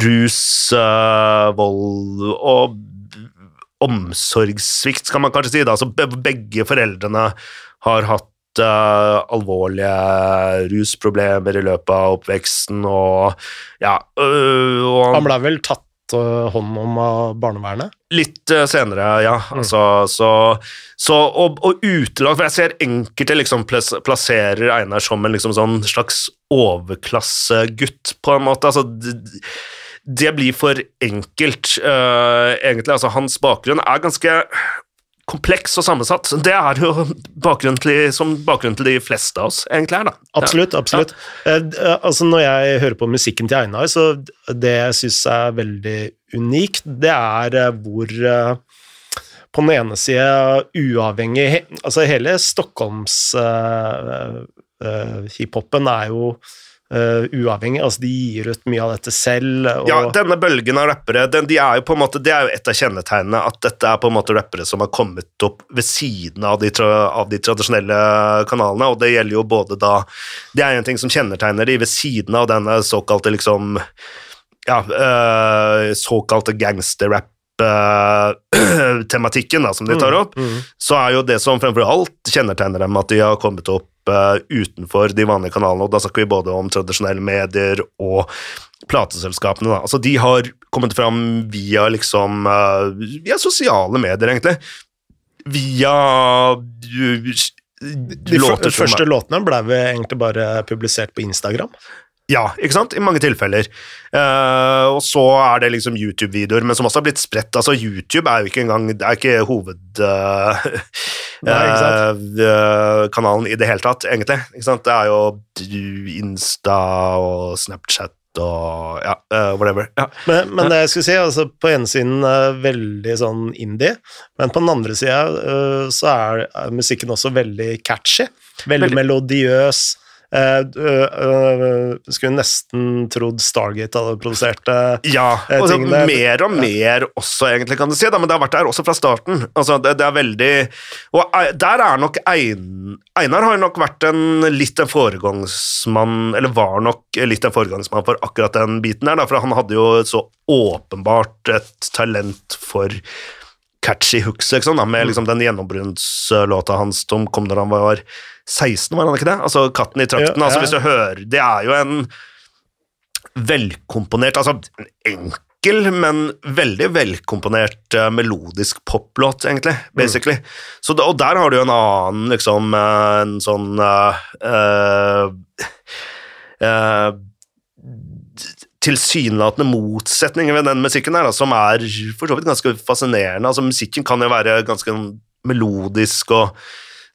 rus, uh, vold og omsorgssvikt, skal man kanskje si. Da. Altså, begge foreldrene har hatt uh, alvorlige rusproblemer i løpet av oppveksten, og ja øh, og Han ble vel tatt hånd om av barnevernet? Litt uh, senere, ja. Mm. Altså, så, så og, og utelagt For jeg ser enkelte liksom plasserer Einar som en liksom sånn slags overklassegutt, på en måte. Altså, det blir for enkelt, uh, egentlig. Altså, hans bakgrunn er ganske kompleks og sammensatt. Det er jo bakgrunnen til, som bakgrunnen til de fleste av oss egentlig er. da. Absolutt. absolutt. Ja. Uh, altså Når jeg hører på musikken til Einar, så det jeg syns er veldig unikt, det er uh, hvor på den ene sida uavhengig Altså hele Stockholms hiphopen er jo Uh, uavhengig. altså De gir ut mye av dette selv. Ja, denne bølgen av rappere den, de er jo på en måte, det er jo et av kjennetegnene at dette er på en måte rappere som har kommet opp ved siden av de, av de tradisjonelle kanalene, og det gjelder jo både da Det er en ting som kjennetegner de ved siden av denne såkalte liksom ja, uh, såkalte gangsterrap tematikken da, som de tar mm, opp, mm, mm. så er jo det som fremfor alt kjennetegner dem, at de har kommet opp uh, utenfor de vanlige kanalene, og da snakker vi både om tradisjonelle medier og plateselskapene. Da. Altså, de har kommet fram via liksom uh, via sosiale medier, egentlig. Via uh, de første låtene ble egentlig bare publisert på Instagram. Ja, ikke sant? I mange tilfeller. Uh, og så er det liksom YouTube-videoer, men som også har blitt spredt. Altså, YouTube er jo ikke engang Det er ikke hovedkanalen uh, uh, i det hele tatt, egentlig. Ikke sant? Det er jo Insta og Snapchat og ja, whatever. Ja. Men, men, det jeg skulle si, altså på ene siden veldig sånn indie, men på den andre sida så er, er musikken også veldig catchy. Veldig, veldig. melodiøs Uh, skulle nesten trodd Stargate hadde produsert uh, ja, og tingene. Mer og mer også, egentlig, kan du si, da, men det har vært der også fra starten. Altså, det, det er veldig Og der er nok Ein, Einar har nok vært en litt en foregangsmann, eller var nok litt en foregangsmann for akkurat den biten der, da, for han hadde jo så åpenbart et talent for catchy hooks, liksom, da, med mm. liksom, den gjennombruddslåta hans som kom da han var 16, var han ikke det? Altså Katten i trakten. Ja, altså, hvis du hører Det er jo en velkomponert Altså enkel, men veldig velkomponert uh, melodisk poplåt, egentlig, mm. basically. Mm. Så, og der har du jo en annen, liksom, uh, en sånn uh, tilsynelatende motsetning ved den musikken her, da, som er for så vidt ganske fascinerende. Altså, musikken kan jo være ganske melodisk og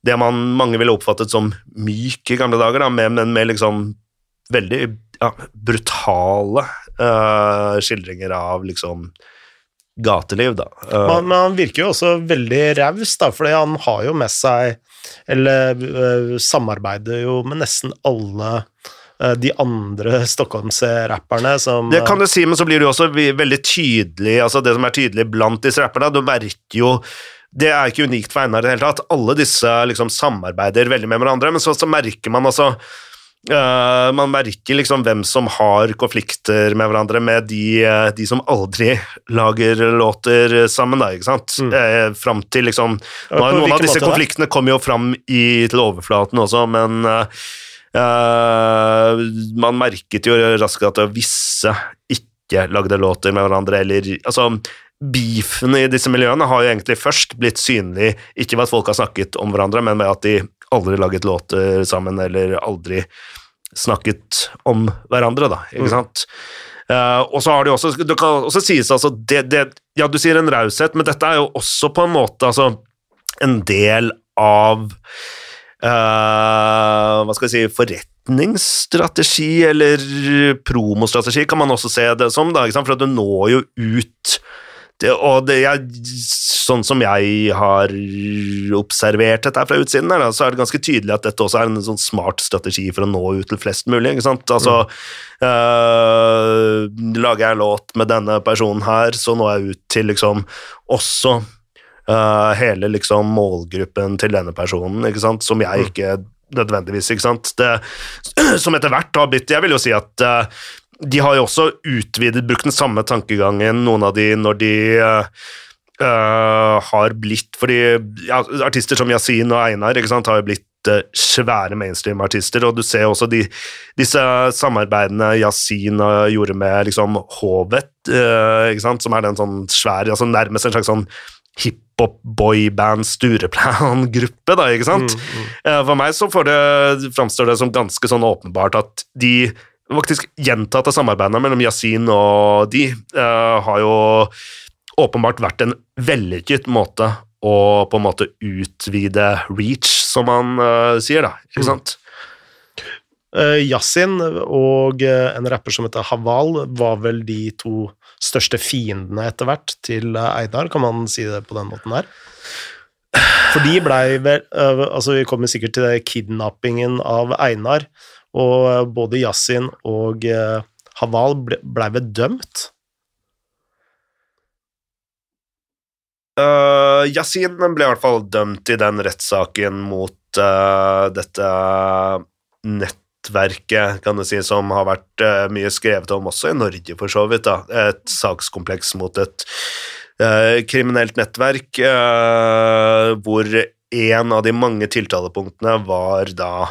det man, mange ville oppfattet som myk i gamle dager, da, med, men med liksom veldig ja, brutale uh, skildringer av liksom gateliv, da. Uh, men, men, han virker jo også veldig raus, da, fordi han har jo med seg Eller uh, samarbeider jo med nesten alle de andre Stockholms-rapperne som Det kan du si, men så blir du også veldig tydelig altså Det som er tydelig blant disse rapperne, du merker jo det er ikke unikt for Einar i det hele tatt. Alle disse liksom samarbeider veldig med hverandre, men så, så merker man altså Uh, man merker liksom hvem som har konflikter med hverandre, med de, uh, de som aldri lager låter sammen, da, ikke sant? Mm. Uh, fram til liksom Noen av disse konfliktene kommer jo fram i, til overflaten også, men man merket jo raskt at visse ikke lagde låter med hverandre, eller altså Beefen i disse miljøene har jo egentlig først blitt synlig, ikke ved at folk har snakket om hverandre, men ved at de aldri laget låter sammen, eller aldri snakket om hverandre, da, ikke mm. sant. Uh, og så har de også Det kan også sies altså det, det, Ja, du sier en raushet, men dette er jo også på en måte altså en del av uh, Hva skal vi si Forretningsstrategi eller promostrategi, kan man også se det som, da, for du når jo ut det, og det jeg, sånn som jeg har observert dette fra utsiden, her, så er det ganske tydelig at dette også er en sånn smart strategi for å nå ut til flest mulig. ikke sant? Altså, mm. øh, Lager jeg en låt med denne personen her, så når jeg ut til liksom også øh, hele liksom målgruppen til denne personen, ikke sant? som jeg mm. ikke nødvendigvis, ikke sant. Det, som etter hvert har blitt Jeg vil jo si at uh, de har jo også utvidet, brukt den samme tankegangen, noen av de, når de uh, har blitt Fordi ja, artister som Yasin og Einar ikke sant, har jo blitt uh, svære mainstream-artister, og du ser også de, disse samarbeidene Yasin gjorde med liksom Hovet, uh, ikke sant, som er den sånn svær, altså nærmest en slags sånn hiphop-boyband Stureplan-gruppe, da, ikke sant? Mm, mm. For meg så det, framstår det som ganske sånn åpenbart at de faktisk gjentatte samarbeidene mellom Yasin og de uh, har jo åpenbart vært en vellykket måte å på en måte utvide reach, som man uh, sier, da. Ikke mm. sant? Uh, Yasin og en rapper som heter Haval, var vel de to største fiendene etter hvert til Eidar, kan man si det på den måten her? For de blei vel Altså, vi kommer sikkert til det kidnappingen av Einar, og eh, både Yasin og eh, Haval blei ble vel dømt? Uh, Yasin ble i hvert fall dømt i den rettssaken mot uh, dette nettverket, kan du si, som har vært uh, mye skrevet om også i Norge, for så vidt. da. Et sakskompleks mot et kriminelt nettverk hvor en av de mange tiltalepunktene var da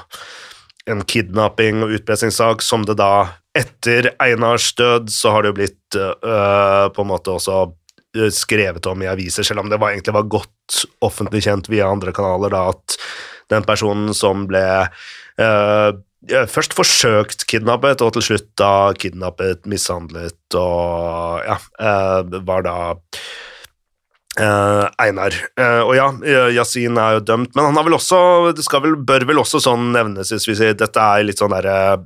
en kidnapping- og utpressingssak som det da Etter Einars død så har det jo blitt øh, på en måte også øh, skrevet om i aviser, selv om det var, egentlig var godt offentlig kjent via andre kanaler da, at den personen som ble øh, først forsøkt kidnappet, og til slutt da kidnappet, mishandlet og ja, øh, var da Uh, Einar. Uh, og ja, Yasin er jo dømt, men han har vel også Det vel, bør vel også sånn nevnes hvis vi sier dette er litt sånn derre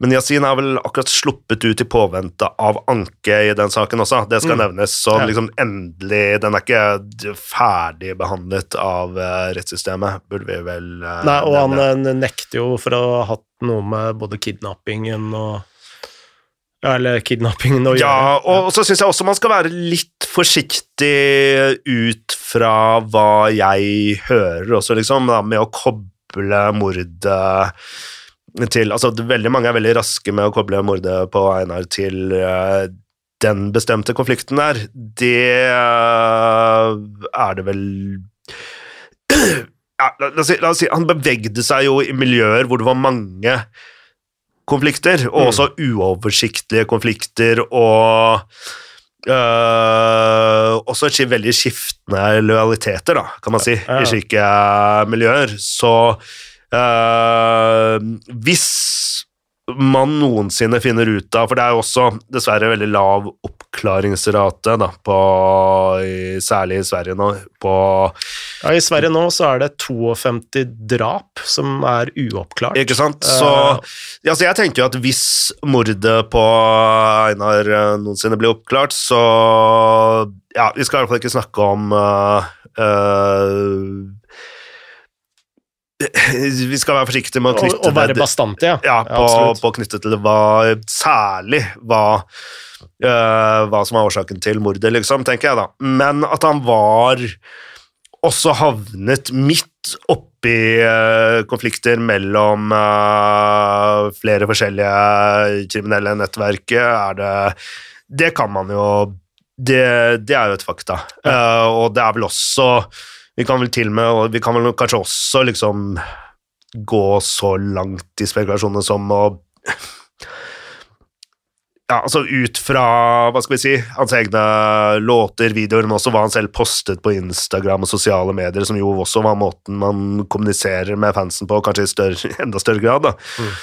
Men Yasin har vel akkurat sluppet ut i påvente av anke i den saken også, det skal mm. nevnes. Så liksom endelig Den er ikke ferdig behandlet av uh, rettssystemet, burde vi vel Nei, og nevne. han nekter jo for å ha hatt noe med både kidnappingen og ja, eller kidnappingen å gjøre. Ja, og så syns jeg også man skal være litt forsiktig ut fra hva jeg hører også, liksom, da, med å koble mordet til Altså, veldig mange er veldig raske med å koble mordet på Einar til uh, den bestemte konflikten der. Det uh, er det vel ja, la, la, oss si, la oss si Han bevegde seg jo i miljøer hvor det var mange konflikter, og mm. også uoversiktlige konflikter, og Uh, også veldig skiftende lojaliteter, da, kan man si, ja. i slike miljøer. Så hvis man noensinne finner ut av For det er jo også dessverre veldig lav oppklaringsrate, da, på, i, særlig i Sverige nå. På ja, I Sverige nå så er det 52 drap som er uoppklart. Ikke sant? Så altså jeg tenker jo at hvis mordet på Einar eh, noensinne blir oppklart, så Ja, vi skal i hvert fall ikke snakke om uh, uh, vi skal være forsiktige med å knytte Å være bastante, ja. ja på, på knyttet til hva Særlig hva eh, hva som var årsaken til mordet, liksom, tenker jeg da. Men at han var også havnet midt oppi eh, konflikter mellom eh, flere forskjellige kriminelle nettverk, er det Det kan man jo Det, det er jo et fakta. Eh, og det er vel også Vi kan vel til og med og Vi kan vel kanskje også liksom gå så langt i spekulasjonene som å ja, altså ut fra hva skal vi si, hans egne låter, videoer, men også hva han selv postet på Instagram og sosiale medier, som jo også var måten man kommuniserer med fansen på, kanskje i større, enda større grad. da. Mm.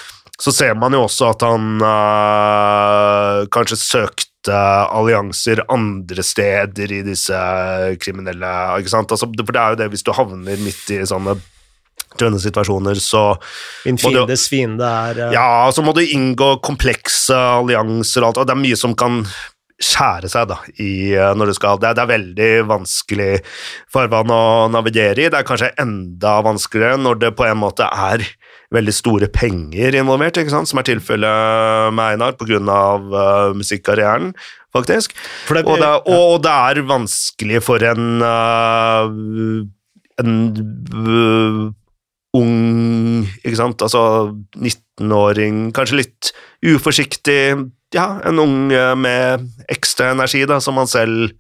Så ser man jo også at han øh, kanskje søkte allianser andre steder i disse kriminelle ikke sant? Altså, for det er jo det, hvis du havner midt i sånne trønne situasjoner, så Min fiendes fiende er uh... ja, så må du inngå komplekse allianser og alt, og det er mye som kan skjære seg da, i, eh, når du skal. Det er, det er veldig vanskelig farvann å navigere i. Det er kanskje enda vanskeligere når det på en måte er veldig store penger involvert, som er tilfellet med Einar pga. Uh, musikkarrieren, faktisk. Det, Og det, og det er vanskelig for en uh, en uh, ung Ikke sant? Altså 19-åring, kanskje litt uforsiktig Ja, en ung med ekstra energi, da, som man selv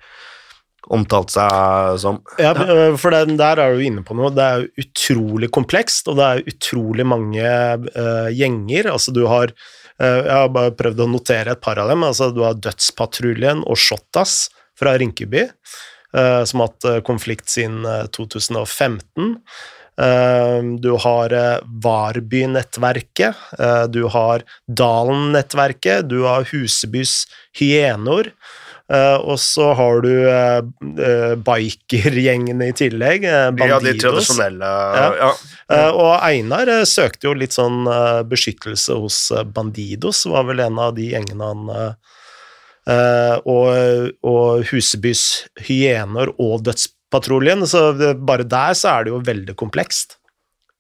omtalte seg som. Ja, for den der er du inne på noe. Det er utrolig komplekst, og det er utrolig mange uh, gjenger. Altså, du har uh, Jeg har bare prøvd å notere et par av dem. Altså, du har Dødspatruljen og Shotas fra Rinkeby, uh, som har hatt konflikt siden øh, 2015. Uh, du har Varby-nettverket, du har Dalen-nettverket, du har Husebys Hyenor, uh, og så har du uh, bikergjengene i tillegg, uh, Ja, de tradisjonelle Ja. ja. Uh, og Einar søkte jo litt sånn beskyttelse hos Bandidos, var vel en av de gjengene han og, og Husebys hyener og Dødspatruljen, så det, bare der så er det jo veldig komplekst.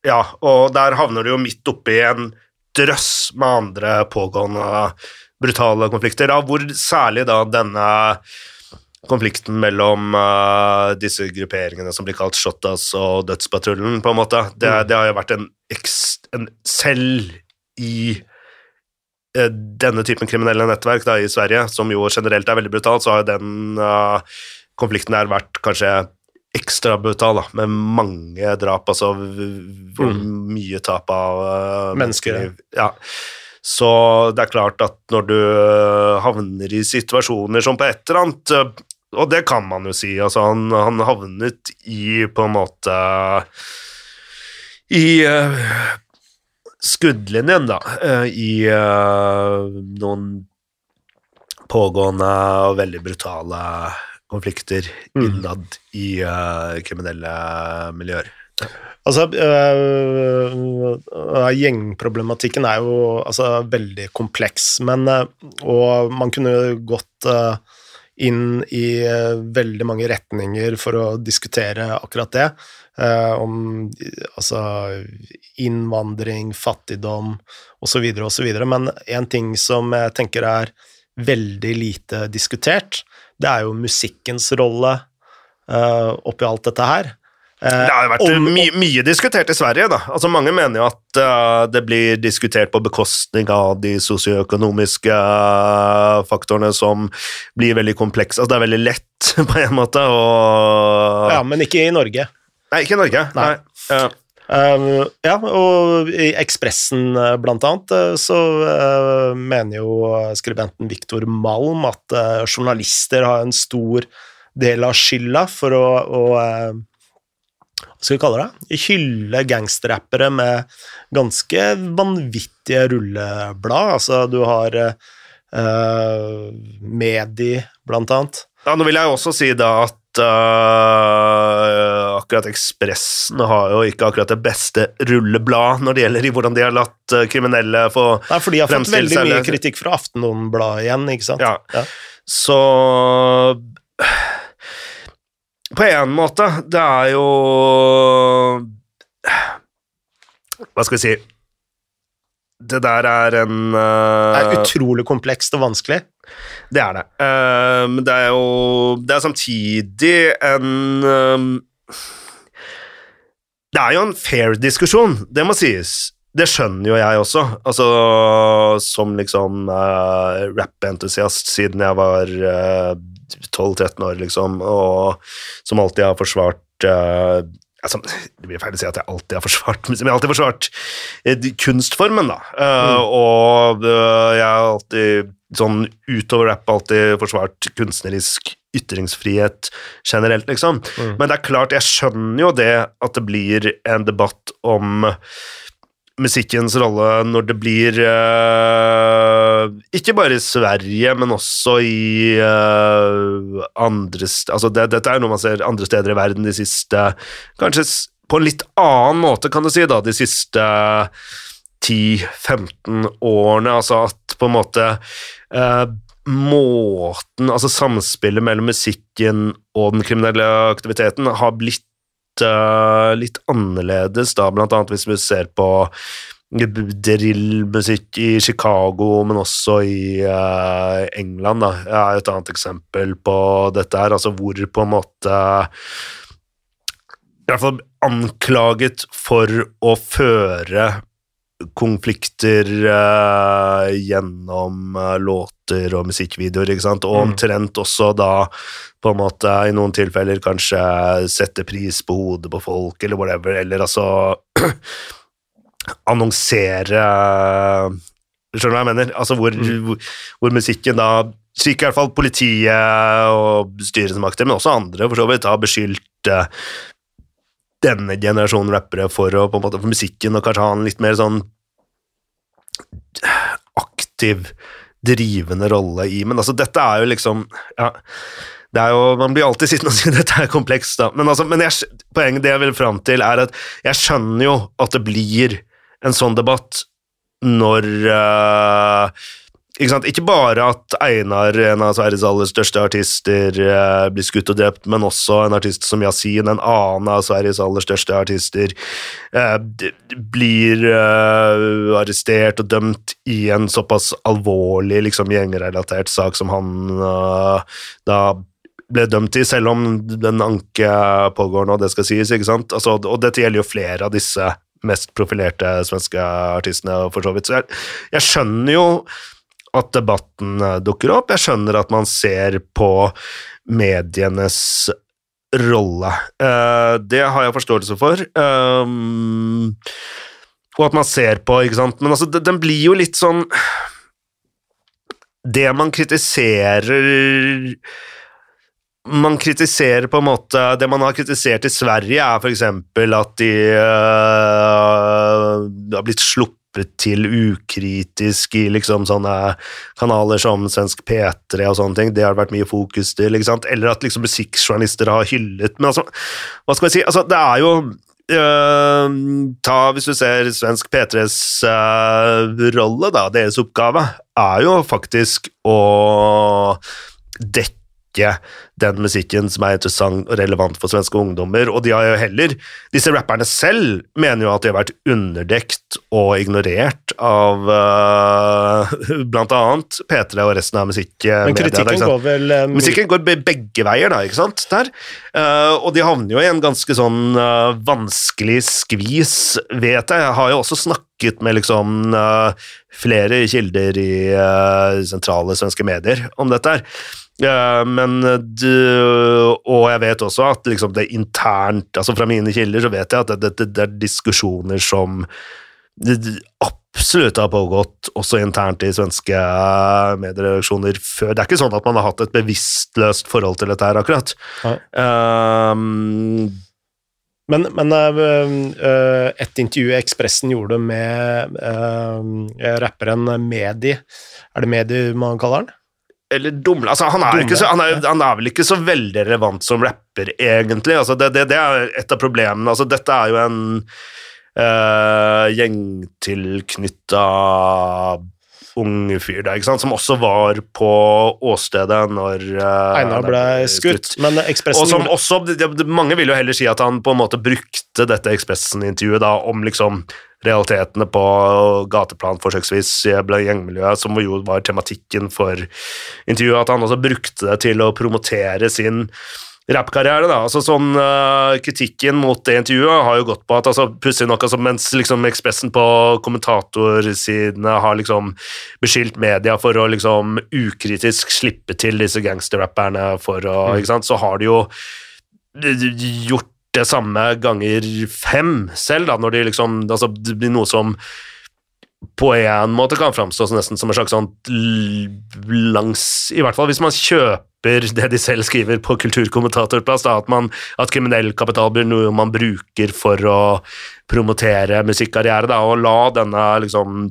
Ja, og der havner du jo midt oppi en drøss med andre pågående brutale konflikter, da, hvor særlig da denne konflikten mellom uh, disse grupperingene som blir kalt Shotas og Dødspatruljen, på en måte, det, Mm. det har jo vært en, en Selv i eh, denne typen kriminelle nettverk da, i Sverige, som jo generelt er veldig brutalt, så har den uh, konflikten der vært kanskje ekstra brutal, da, med mange drap, altså hvor mye tap av mennesker. Mennesker, ja. Så det er klart at når du eh, havner i situasjoner som på et eller annet eh, Og det kan man jo si, altså han, han havnet i på en måte I uh, skuddlinjen, da, Uh, i uh, noen pågående og veldig brutale konflikter Mm. innad i eh, kriminelle miljøer. Altså, øh, øh, gjengproblematikken er jo altså, veldig kompleks, men øh, Og man kunne gått øh, inn i veldig mange retninger for å diskutere akkurat det. om altså innvandring, fattigdom osv., osv. Men en ting som jeg tenker er veldig lite diskutert, det er jo musikkens rolle oppi alt dette her. Eh, Det har vært om- my mye diskutert i Sverige. da. Altså Mange mener jo at uh, det blir diskutert på bekostning av de sosioøkonomiske uh, faktorene som blir veldig komplekse. Altså Det er veldig lett på en måte å Ja, men ikke i Norge. Nei, ikke i Norge. Nei. Nei. Ja. Uh, ja, og i Ekspressen blant annet, så mener jo skribenten Viktor Malm at journalister har en stor del av skylda for å, å Hva skal vi kalle det? Hylle gangsterrappere med ganske vanvittige rulleblad. Altså, du har uh, Medi, blant annet. Ja, nå vil jeg også si da at Uh, akkurat Ekspressen har jo ikke akkurat det beste rulleblad når det gjelder i hvordan de har latt øh, kriminelle få Nei, for de har fått veldig mye kritikk fra Aftenbladet igjen, ikke sant? Ja. Ja. Så På en måte, det er jo Hva skal vi si Det der er en Det er øh, utrolig komplekst og vanskelig. Det er det. Eh, men det er jo Det er samtidig en uh, Det er jo en fair diskusjon, det må sies. Det skjønner jo jeg også, altså som liksom uh, rap-entusiast siden jeg var uh, 12-13 år, liksom, og som alltid har forsvart uh, altså, Det blir feil å si at jeg alltid har forsvart men jeg har alltid forsvart uh, kunstformen, da. Uh, Og uh, jeg har alltid, sånn utover rap, alltid forsvart kunstnerisk ytringsfrihet generelt, liksom. Men det er klart, jeg skjønner jo det at det blir en debatt om musikkens rolle når det blir uh, Ikke bare i Sverige, men også i uh, andre Altså, det, dette er noe man ser andre steder i verden de siste Kanskje på en litt annen måte, kan du si, da, de siste 10-15 årene. Altså at på en måte uh, Måten Altså samspillet mellom musikken og den kriminelle aktiviteten har blitt litt annerledes, da, blant annet hvis vi ser på drillmusikk i Chicago, men også i uh, England. Da. er et annet eksempel på dette her, altså hvor på en måte I hvert fall anklaget for å føre konflikter uh, gjennom uh, låter og musikkvideoer, ikke sant, og omtrent også da på en måte i noen tilfeller kanskje sette pris på hodet på folk, eller whatever, eller altså annonsere Skjønner du hva jeg mener? Altså hvor, hvor, hvor musikken da slik i hvert fall politiet og styresmakter, men også andre for så vidt, har beskyldt eh, denne generasjonen rappere for å på en måte for musikken og kanskje ha en litt mer sånn aktiv, drivende rolle i Men altså, dette er jo liksom ja, det er jo, Man blir alltid sittende og si dette er komplekst, da. Men, altså, men jeg, poenget det jeg vil fram til, er at jeg skjønner jo at det blir en sånn debatt når eh, ikke, sant? ikke bare at Einar, en av Sveriges aller største artister, eh, blir skutt og drept, men også en artist som Yasin, en annen av Sveriges aller største artister, eh, blir eh, arrestert og dømt i en såpass alvorlig liksom, gjengrelatert sak som han da ble dømt i, selv om den anke pågår nå, det skal sies, ikke sant? Altså, og dette gjelder jo flere av disse mest profilerte svenske artistene, for så vidt. Så jeg, jeg skjønner jo at debatten eh, dukker opp. Jeg skjønner at man ser på medienes rolle. Eh, det har jeg forståelse for. Um, og at man ser på, ikke sant. Men altså, den blir jo litt sånn Det man kritiserer man kritiserer på en måte Det man har kritisert i Sverige, er f.eks. at de øh, har blitt sluppet til ukritisk i liksom sånne kanaler som Svensk P3 og sånne ting. Det har det vært mye fokus til. ikke sant? Eller at liksom musikkjournalister har hyllet Men altså, hva skal jeg si? Altså, det er jo øh, ta, Hvis du ser Svensk P3s øh, rolle, da, deres oppgave, er jo faktisk å dekke den musikken som er interessant og relevant for svenske ungdommer. Og de har jo heller Disse rapperne selv mener jo at de har vært underdekt og ignorert av uh, blant annet P3 og resten av musikkmedia. Men kritikken går vel eh, Musikken går begge veier, da, ikke sant? Der. Uh, og de havner jo i en ganske sånn eh, vanskelig skvis, vet jeg. Jeg har jo også snakket med liksom eh, flere kilder i eh, sentrale svenske medier om dette her. Eh, men du, Og jeg vet også at liksom det internt altså Fra mine kilder så vet jeg at det, det, det er diskusjoner som absolutt har pågått også internt i svenske eh, medieredaksjoner før. Det er ikke sånn at man har hatt et bevisstløst forhold til dette her, akkurat. Um, Men, men øh, et intervju Ekspressen gjorde med øh, rapperen Medi Er det Medi man kaller han? Eller dumle altså, han, er Dumle, så, han, er, han er vel ikke så veldig relevant som rapper, egentlig. Altså, det, det, det er et av problemene. Altså, dette er jo en uh, gjengtilknytta ung fyr der, ikke sant? som også var på åstedet når uh, Einar ble skutt, men Og som også, Mange vil jo heller si at han på en måte brukte dette Ekspressen-intervjuet da om liksom realitetene på gateplan forsøksvis i gjengmiljøet, som jo var tematikken for intervjuet, at han også brukte det til å promotere sin rappkarriere. da, altså sånn uh, Kritikken mot det intervjuet har jo gått på at altså, pussig nok, altså, mens liksom Ekspressen på kommentatorsidene har liksom beskyldt media for å liksom ukritisk slippe til disse gangsterrapperne for å mm. ikke sant, Så har de jo gjort det samme ganger fem selv, da, når de liksom altså, Det blir noe som på en måte kan framstå nesten som en slags sånn langs I hvert fall hvis man kjøper det de selv skriver på kulturkommentatorplass, da, at, man, at kriminell kapital blir noe man bruker for å promotere musikkarriere, da, og la denne liksom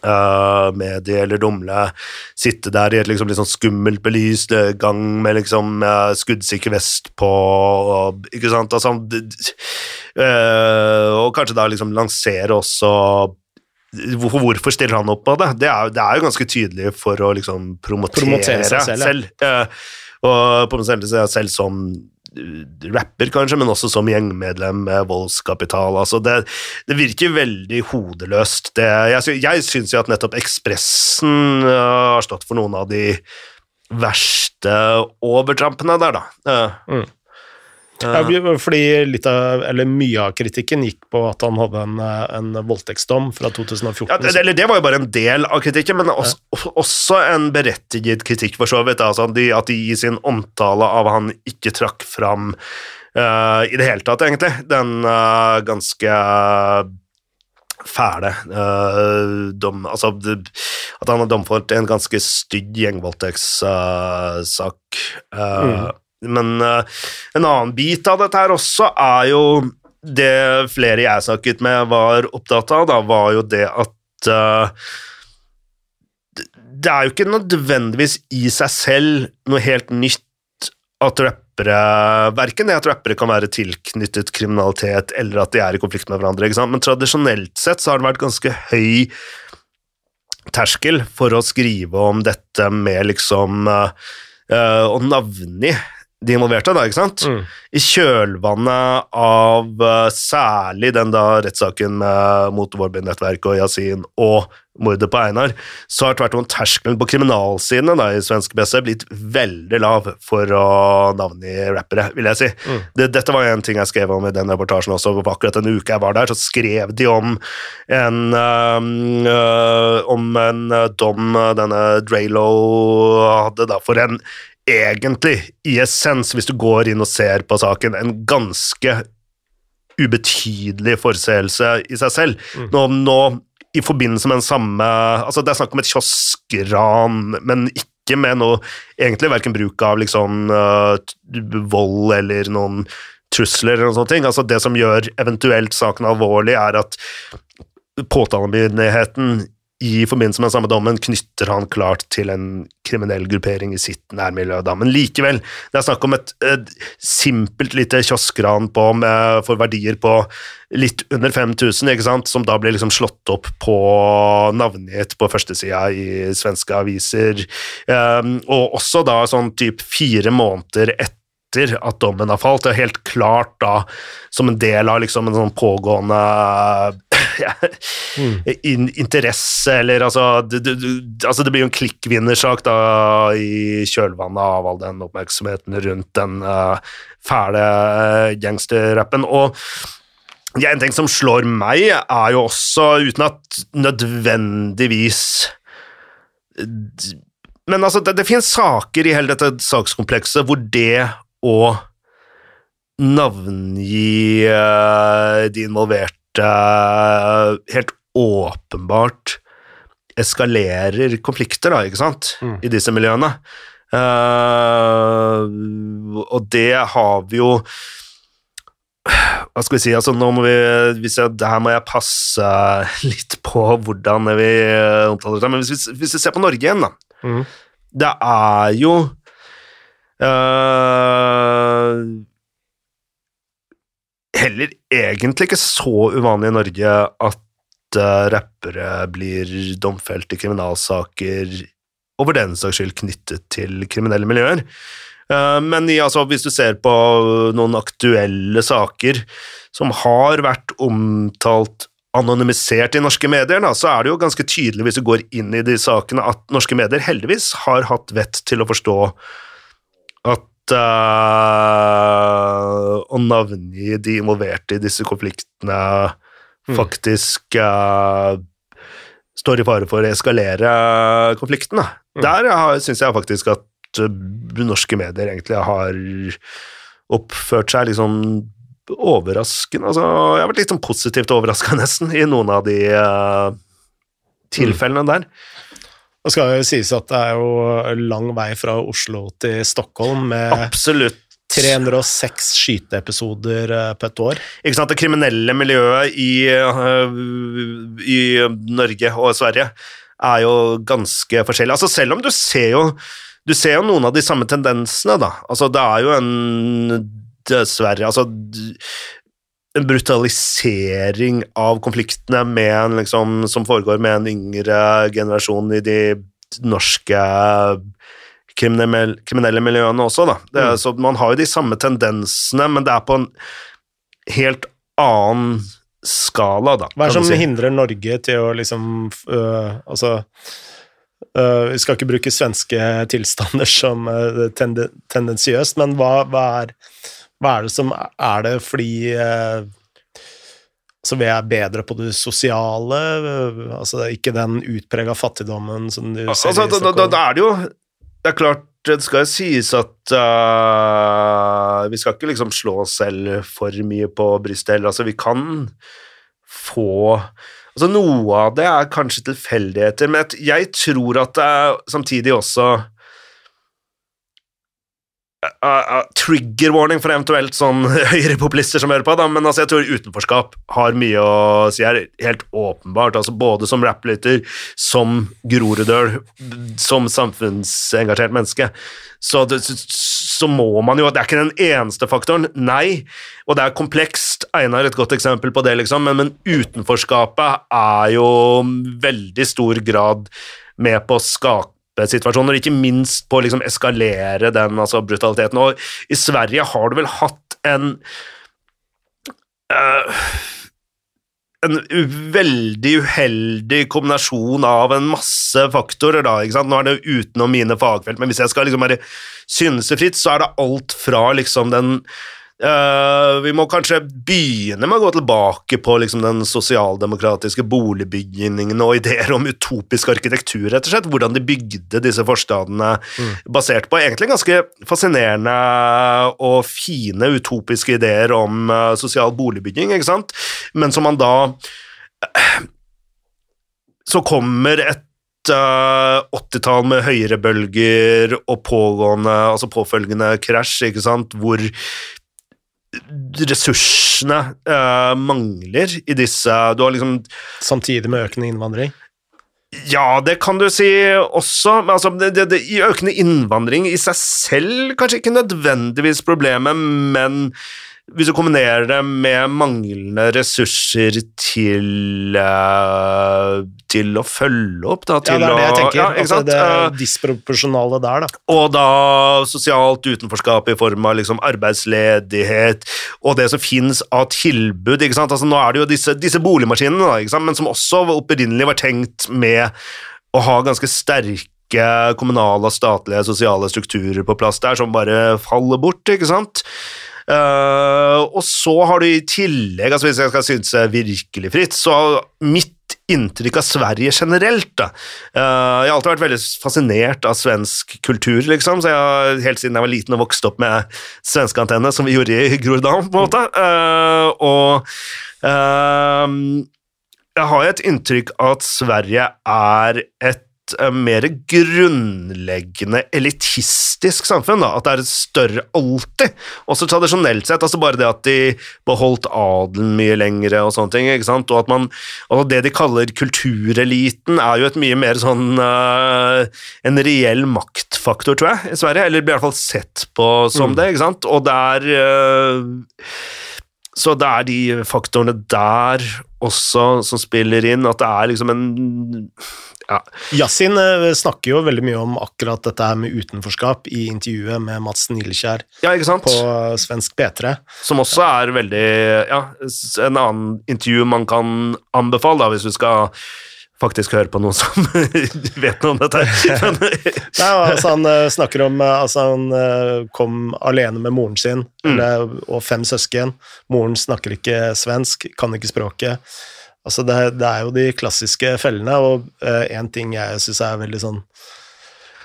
Uh, medie eller dumle sitte der i et liksom, litt sånn skummelt belyst gang med liksom uh, skuddsikker vest på og, Ikke sant? Altså, uh, og kanskje da liksom lansere også Hvorfor stiller han opp på det? Det er, det er jo ganske tydelig for å liksom promotere, promotere seg selv. selv. Ja. og promotere seg selv som eh, rapper, kanskje, men også som gjengmedlem med voldskapital. Altså det, det, virker veldig hodeløst. Det, jeg jeg syns jo at nettopp Ekspressen uh, har stått for noen av de verste overtrampene der, da. Uh, mm. Ja, fordi litt av, eller mye av kritikken gikk på at han hadde en, en voldtektsdom fra 2014. Ja, det, eller det var jo bare en del av kritikken, men også, ja. også en berettiget kritikk, for så vidt. Altså, de, at de i sin omtale av han ikke trakk fram uh, i det hele tatt, egentlig, den uh, ganske fæle uh, dom Altså at han har domfelt en ganske stygg gjengvoldtektssak. Uh, mm. Men uh, en annen bit av dette her også er jo Det flere jeg snakket med, var opptatt av, da, var jo det at uh, Det er jo ikke nødvendigvis i seg selv noe helt nytt at rappere Verken det at rappere kan være tilknyttet kriminalitet, eller at de er i konflikt med hverandre, men tradisjonelt sett så har det vært ganske høy terskel for å skrive om dette med liksom uh, uh, å navngi de involverte, da, ikke sant? Mm. I kjølvannet av uh, særlig den da rettssaken mot Vårby-nettverket og Yasin og mordet på Einar, så har tvert om terskelen på kriminalsidene da, i svensk PC blitt veldig lav for å navngi rappere, vil jeg si. Mm. Det, dette var en ting jeg skrev om i den reportasjen også. på akkurat en uke jeg var der, så skrev de om en, øh, om en dom denne Draylo hadde da, for en egentlig, i essens, hvis du går inn og ser på saken, en ganske ubetydelig forseelse i seg selv. Mm. Nå, nå, i forbindelse med den samme altså Det er snakk om et kioskran, men ikke med noe egentlig verken bruk av liksom uh, vold eller noen trusler eller noen sånne ting. Altså Det som gjør eventuelt saken alvorlig, er at påtalemyndigheten i forbindelse med den samme dommen knytter han klart til en kriminell gruppering i sitt nærmiljø. Da. Men likevel, det er snakk om et, et simpelt lite kioskran på, med, for verdier på litt under 5000, ikke sant? som da blir liksom slått opp på navngitt på førstesida i svenske aviser. Um, og også da sånn typ fire måneder etter etter at dommen har falt. Det er helt klart da som en del av liksom en sånn pågående ja, mm. interesse, eller altså det, det, altså det, blir jo en klikkvinnersak da i kjølvannet av all den oppmerksomheten rundt den uh, fæle uh, gangsterrappen. Og ja, en ting som slår meg, er jo også, uten at nødvendigvis men altså, det, det finnes saker i hele dette sakskomplekset hvor det å navngi uh, de involverte uh, helt åpenbart eskalerer konflikter, da, ikke sant, mm. i disse miljøene. Uh, og det har vi jo hva skal vi si, altså nå må vi jeg, Her må jeg passe litt på hvordan vi omtaler det. Men hvis vi, hvis vi ser på Norge igjen, da. Mm. Det er jo Uh, heller egentlig ikke så uvanlig i Norge at uh, rappere blir domfelt i kriminalsaker og for den saks skyld knyttet til kriminelle miljøer. Uh, men i, altså, hvis du ser på noen aktuelle saker som har vært omtalt anonymisert i norske medier, da, så er det jo ganske tydelig hvis du går inn i de sakene, at norske medier heldigvis har hatt vett til å forstå uh, Å navngi de involverte i disse konfliktene faktisk uh, står i fare for å eskalere konflikten. Mm. Der syns jeg faktisk at uh, norske medier egentlig har oppført seg liksom overraskende altså, Jeg har vært litt sånn positivt overraska, nesten, i noen av de uh, tilfellene der. Det skal jo sies at det er jo lang vei fra Oslo til Stockholm med Absolutt. 306 skyteepisoder eh, på et år. Ikke sant, Det kriminelle miljøet i, uh, i Norge og Sverige er jo ganske forskjellig. Altså Selv om du ser jo du ser jo noen av de samme tendensene, da. Altså, det er jo en Dessverre Altså en brutalisering av konfliktene med en, liksom, som foregår med en yngre generasjon i de norske kriminelle, kriminelle miljøene også. Det, Mm. Så man har jo de samme tendensene, men det er på en helt annen skala, da. Hva er det som si. hindrer Norge til å liksom øh, Altså øh, Vi skal ikke bruke svenske tilstander som øh, tende, tendensiøst, men hva, hva, er, hva er det som Er det fordi eh, så vi er bedre på det sosiale? altså ikke den utprega fattigdommen som du ser Altså, da, da, da er det jo Det er klart, det skal sies at uh, Vi skal ikke liksom slå oss selv for mye på brystet heller. Altså, vi kan få Altså, noe av det er kanskje tilfeldigheter, men jeg tror at det er samtidig også uh, trigger warning for eventuelt sånn høyrepopulister som hører på, da, men altså, jeg tror utenforskap har mye å si her, helt åpenbart. Altså, både som rapplytter, som groruddøl, som samfunnsengasjert menneske. Så, det, så må man jo Det er ikke den eneste faktoren, nei, og det er komplekst. Einar er et godt eksempel på det, liksom, men, men utenforskapet er jo veldig stor grad med på å skape situasjoner, ikke minst på å liksom eskalere den altså, brutaliteten. Og i Sverige har du vel hatt en uh, en veldig uheldig kombinasjon av en masse faktorer. da, ikke sant? Nå er det utenom mine fagfelt, men hvis jeg skal liksom bare synse fritt, så er det alt fra liksom den eh, Vi må kanskje begynne med å gå tilbake på liksom den sosialdemokratiske boligbyggingen og ideer om utopisk arkitektur, rett og slett. Hvordan de bygde disse forstadene basert på egentlig ganske fascinerende og fine utopiske ideer om uh, sosial boligbygging, ikke sant? Men som man da Så kommer et eh, 80-tall med høyrebølger og pågående, altså påfølgende krasj, ikke sant, hvor ressursene uh, mangler i disse Du har liksom Samtidig med økende innvandring? ja, det kan du si også. Men altså, det, det, det, økende innvandring i seg selv kanskje ikke nødvendigvis problemet, men hvis du kombinerer det med manglende ressurser til eh, til å følge opp, da, Ja, det er det jeg å tenker. ja, altså, det Eh, er disproporsjonale der, da. og da sosialt utenforskap i form av liksom arbeidsledighet og det som finnes av tilbud. ikke sant? Altså Nå er det jo disse, disse boligmaskinene, da, ikke sant? men som også opprinnelig var tenkt med å ha ganske sterke kommunale statlige sosiale strukturer på plass der, som bare faller bort. ikke sant? Uh, og så har du i tillegg, altså hvis jeg skal synse virkelig fritt, så mitt inntrykk av Sverige generelt da. Eh, jeg har alltid vært veldig fascinert av svensk kultur, liksom, så jeg har helt siden jeg var liten og vokste opp med svenskeantenne, som vi gjorde i Groruddalen, på en måte. Eh, og eh, jeg har et inntrykk av at Sverige er et eh, mer grunnleggende elitistisk samfunn. Da. At det er større alltid. Også tradisjonelt sett. altså Bare det at de beholdt adelen mye lengre og sånne ting. ikke sant? Og at man, altså Det de kaller kultureliten, er jo et mye mer sånn uh, En reell maktfaktor, tror jeg, i Sverige. Eller blir i hvert fall sett på som Mm. det. ikke sant? Og det er eh, så det er de faktorene der også som spiller inn, at det er liksom en ja. Yasin eh, snakker jo veldig mye om akkurat dette her med utenforskap i intervjuet med Mats Nileskjær ja, på svensk P3. Som også er veldig Ja, en annen intervju man kan anbefale, da, hvis du skal faktisk høre på noen som vet noe om dette. Nei, altså Han eh, snakker om eh, altså Han eh, kom alene med moren sin Mm. eller, og fem søsken. Moren snakker ikke svensk, kan ikke språket. Altså det, det er jo de klassiske fellene, og én ting jeg syns er veldig sånn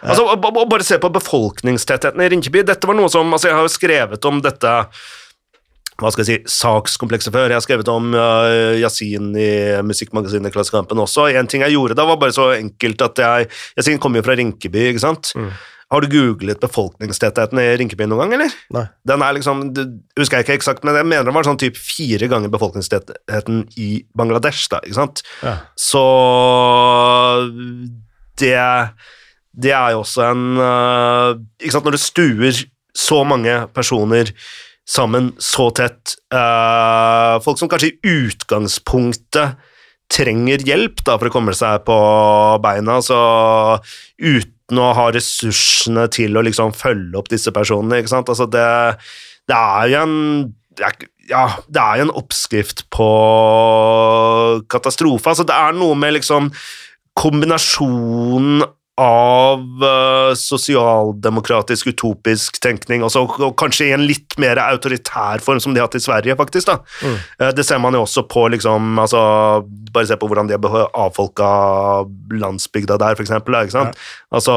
Altså, og- og Bare se på befolkningstettheten i Rinkeby. Dette var noe som, altså Jeg har jo skrevet om dette hva skal jeg si, sakskomplekset før. Jeg har skrevet om uh, Yasin i musikkmagasinet Klassekampen også. En ting jeg gjorde da, var bare så enkelt at jeg Yasin kommer jo fra Rinkeby, ikke sant? Har du googlet befolkningstettheten i Rinkeby noen gang, eller? Nei. Den er liksom, det husker jeg ikke eksakt, men jeg mener den var sånn typ fire ganger befolkningstettheten i Bangladesh, da, ikke sant? Ja. Så det, det er jo også en uh, Ikke sant, når du stuer så mange personer sammen så tett øh, Folk som kanskje i utgangspunktet trenger hjelp da, for å komme seg på beina, så uten å ha ressursene til å liksom følge opp disse personene, ikke sant. Altså det, det er jo en ja, det er jo en oppskrift på katastrofe. Altså, det er noe med liksom kombinasjonen sosialdemokratisk, utopisk tenkning, også, og kanskje i en litt mer autoritær form, som de har hatt i Sverige, faktisk. da. Mm. Det ser man jo også på liksom, altså, Bare se på hvordan de har avfolka landsbygda der, for eksempel. da, Ikke sant? Altså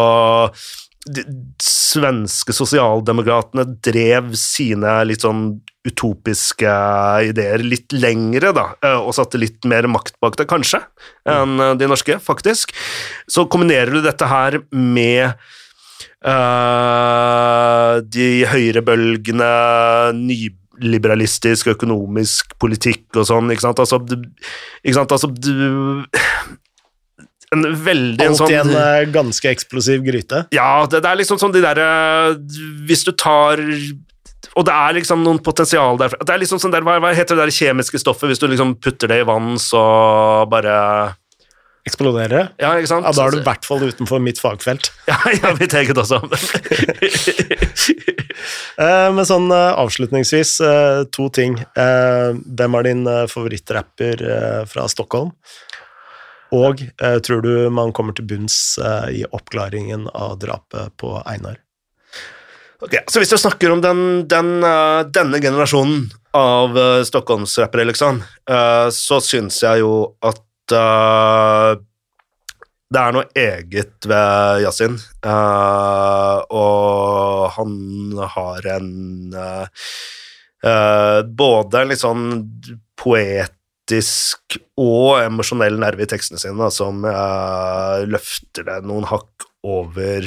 de svenske sosialdemokratene drev sine litt sånn utopiske ideer litt lengre, da, eh, og satte litt mer makt bak det, kanskje, enn eh, de norske, faktisk. Så kombinerer du dette her med eh, de høyrebølgene, nyliberalistisk økonomisk politikk og sånn, ikke sant? Altså, du, ikke sant? Altså, du En veldig en Alt sånn i en eh, ganske eksplosiv gryte. ja, det, det er liksom sånn de derre Hvis du tar Og det er liksom noen potensial der. Det er liksom sånn der, hva heter det der kjemiske stoffet hvis du liksom putter det i vann, så bare Eksploderer. Ja, ikke sant? Ja, da er du i hvert fall utenfor mitt fagfelt. Ja, ja mitt eget også. Eh, men sånn eh, avslutningsvis, eh, to ting. Eh, hvem er din favorittrapper fra Stockholm? Og tror du man kommer til bunns i oppklaringen av drapet på Einar? Ok, så hvis du snakker om den, den, denne generasjonen av uh, Stockholmsrappere, liksom, eh, så syns jeg jo at eh, det er noe eget ved Yasin, uh, og han har en uh, Både en litt sånn poetisk og emosjonell nerve i tekstene sine, da, som løfter det noen hakk over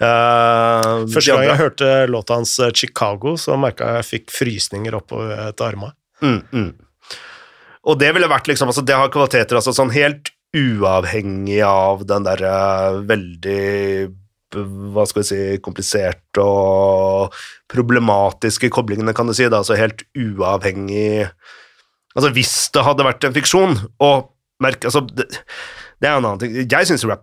Uh, Første gang jeg hørte låta hans 'Chicago', så merka jeg jeg fikk frysninger oppover til armene. Mm, mm. Og det ville vært liksom, altså det har kvaliteter altså sånn helt uavhengig av den der eh, veldig hva skal vi si, kompliserte og problematiske koblingene, kan du si. Da, altså helt uavhengig Altså hvis det hadde vært en fiksjon, og merke altså, det, det er en annen ting. Jeg syns rap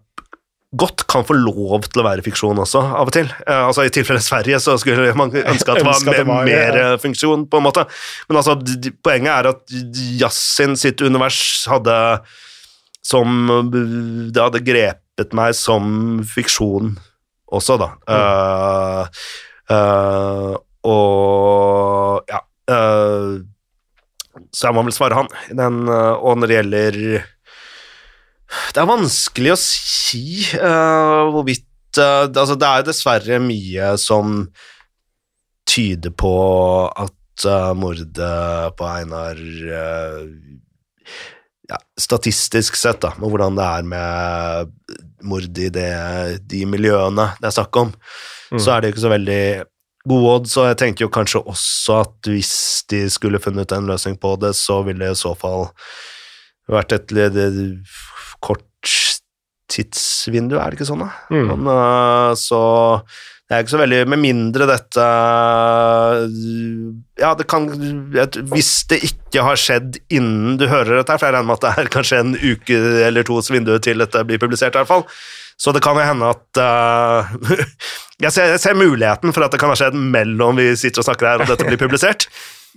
godt kan få lov til å være fiksjon også, av og til. Eh, altså I tilfelle Sverige så skulle man ønske at det var, det var, mer, ja. eh, funksjon, på en måte. Men altså, poenget er at Yasin sitt univers hadde som Det hadde grepet meg som fiksjon også, da. Mm. Uh, uh, og ja uh, Så jeg må vel svare han. Den, eh, og når det gjelder Det er vanskelig å si uh, hvorvidt uh, altså, Det er dessverre mye som tyder på at uh, mordet på Einar ja, Statistisk sett, da, med hvordan det er med mord i det, de miljøene det er snakk om, så er det jo ikke så veldig gode odds, og jeg tenker jo kanskje også at hvis de skulle funnet en løsning på det, så ville det i så fall vært et, kort tidsvindu, er det ikke sånn, da? Mm. Men, uh, så det er ikke så veldig Med mindre dette Ja, det kan Hvis det ikke har skjedd innen du hører dette, for jeg regner med at det er kanskje en uke eller tos vindu til dette blir publisert, i hvert fall. Så det kan jo hende at uh, jeg, ser, jeg ser muligheten for at det kan ha skjedd mellom vi sitter og snakker her og dette blir publisert.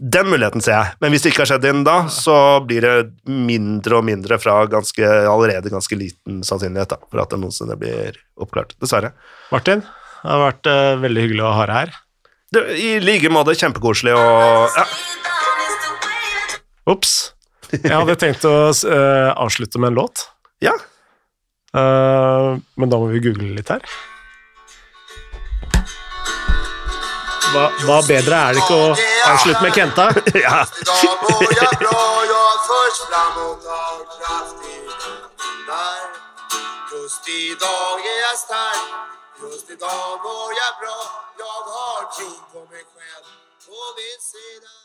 Den muligheten ser jeg, men hvis det ikke har skjedd innen da, så blir det mindre og mindre fra ganske, allerede ganske liten sannsynlighet da, for at det noensinne blir oppklart. Dessverre. Martin, det har vært uh, veldig hyggelig å ha deg her. Det, I like måte kjempekoselig å ja. Ops. Jeg hadde tenkt å uh, avslutte med en låt, ja. Uh, men da må vi google litt her. Hva, hva bedre er det ikke å avslutte med Kenta? ja. Just i dag bra, jeg sterk, just i dag mår jag bra. Jeg har tro på mig själv på min sida.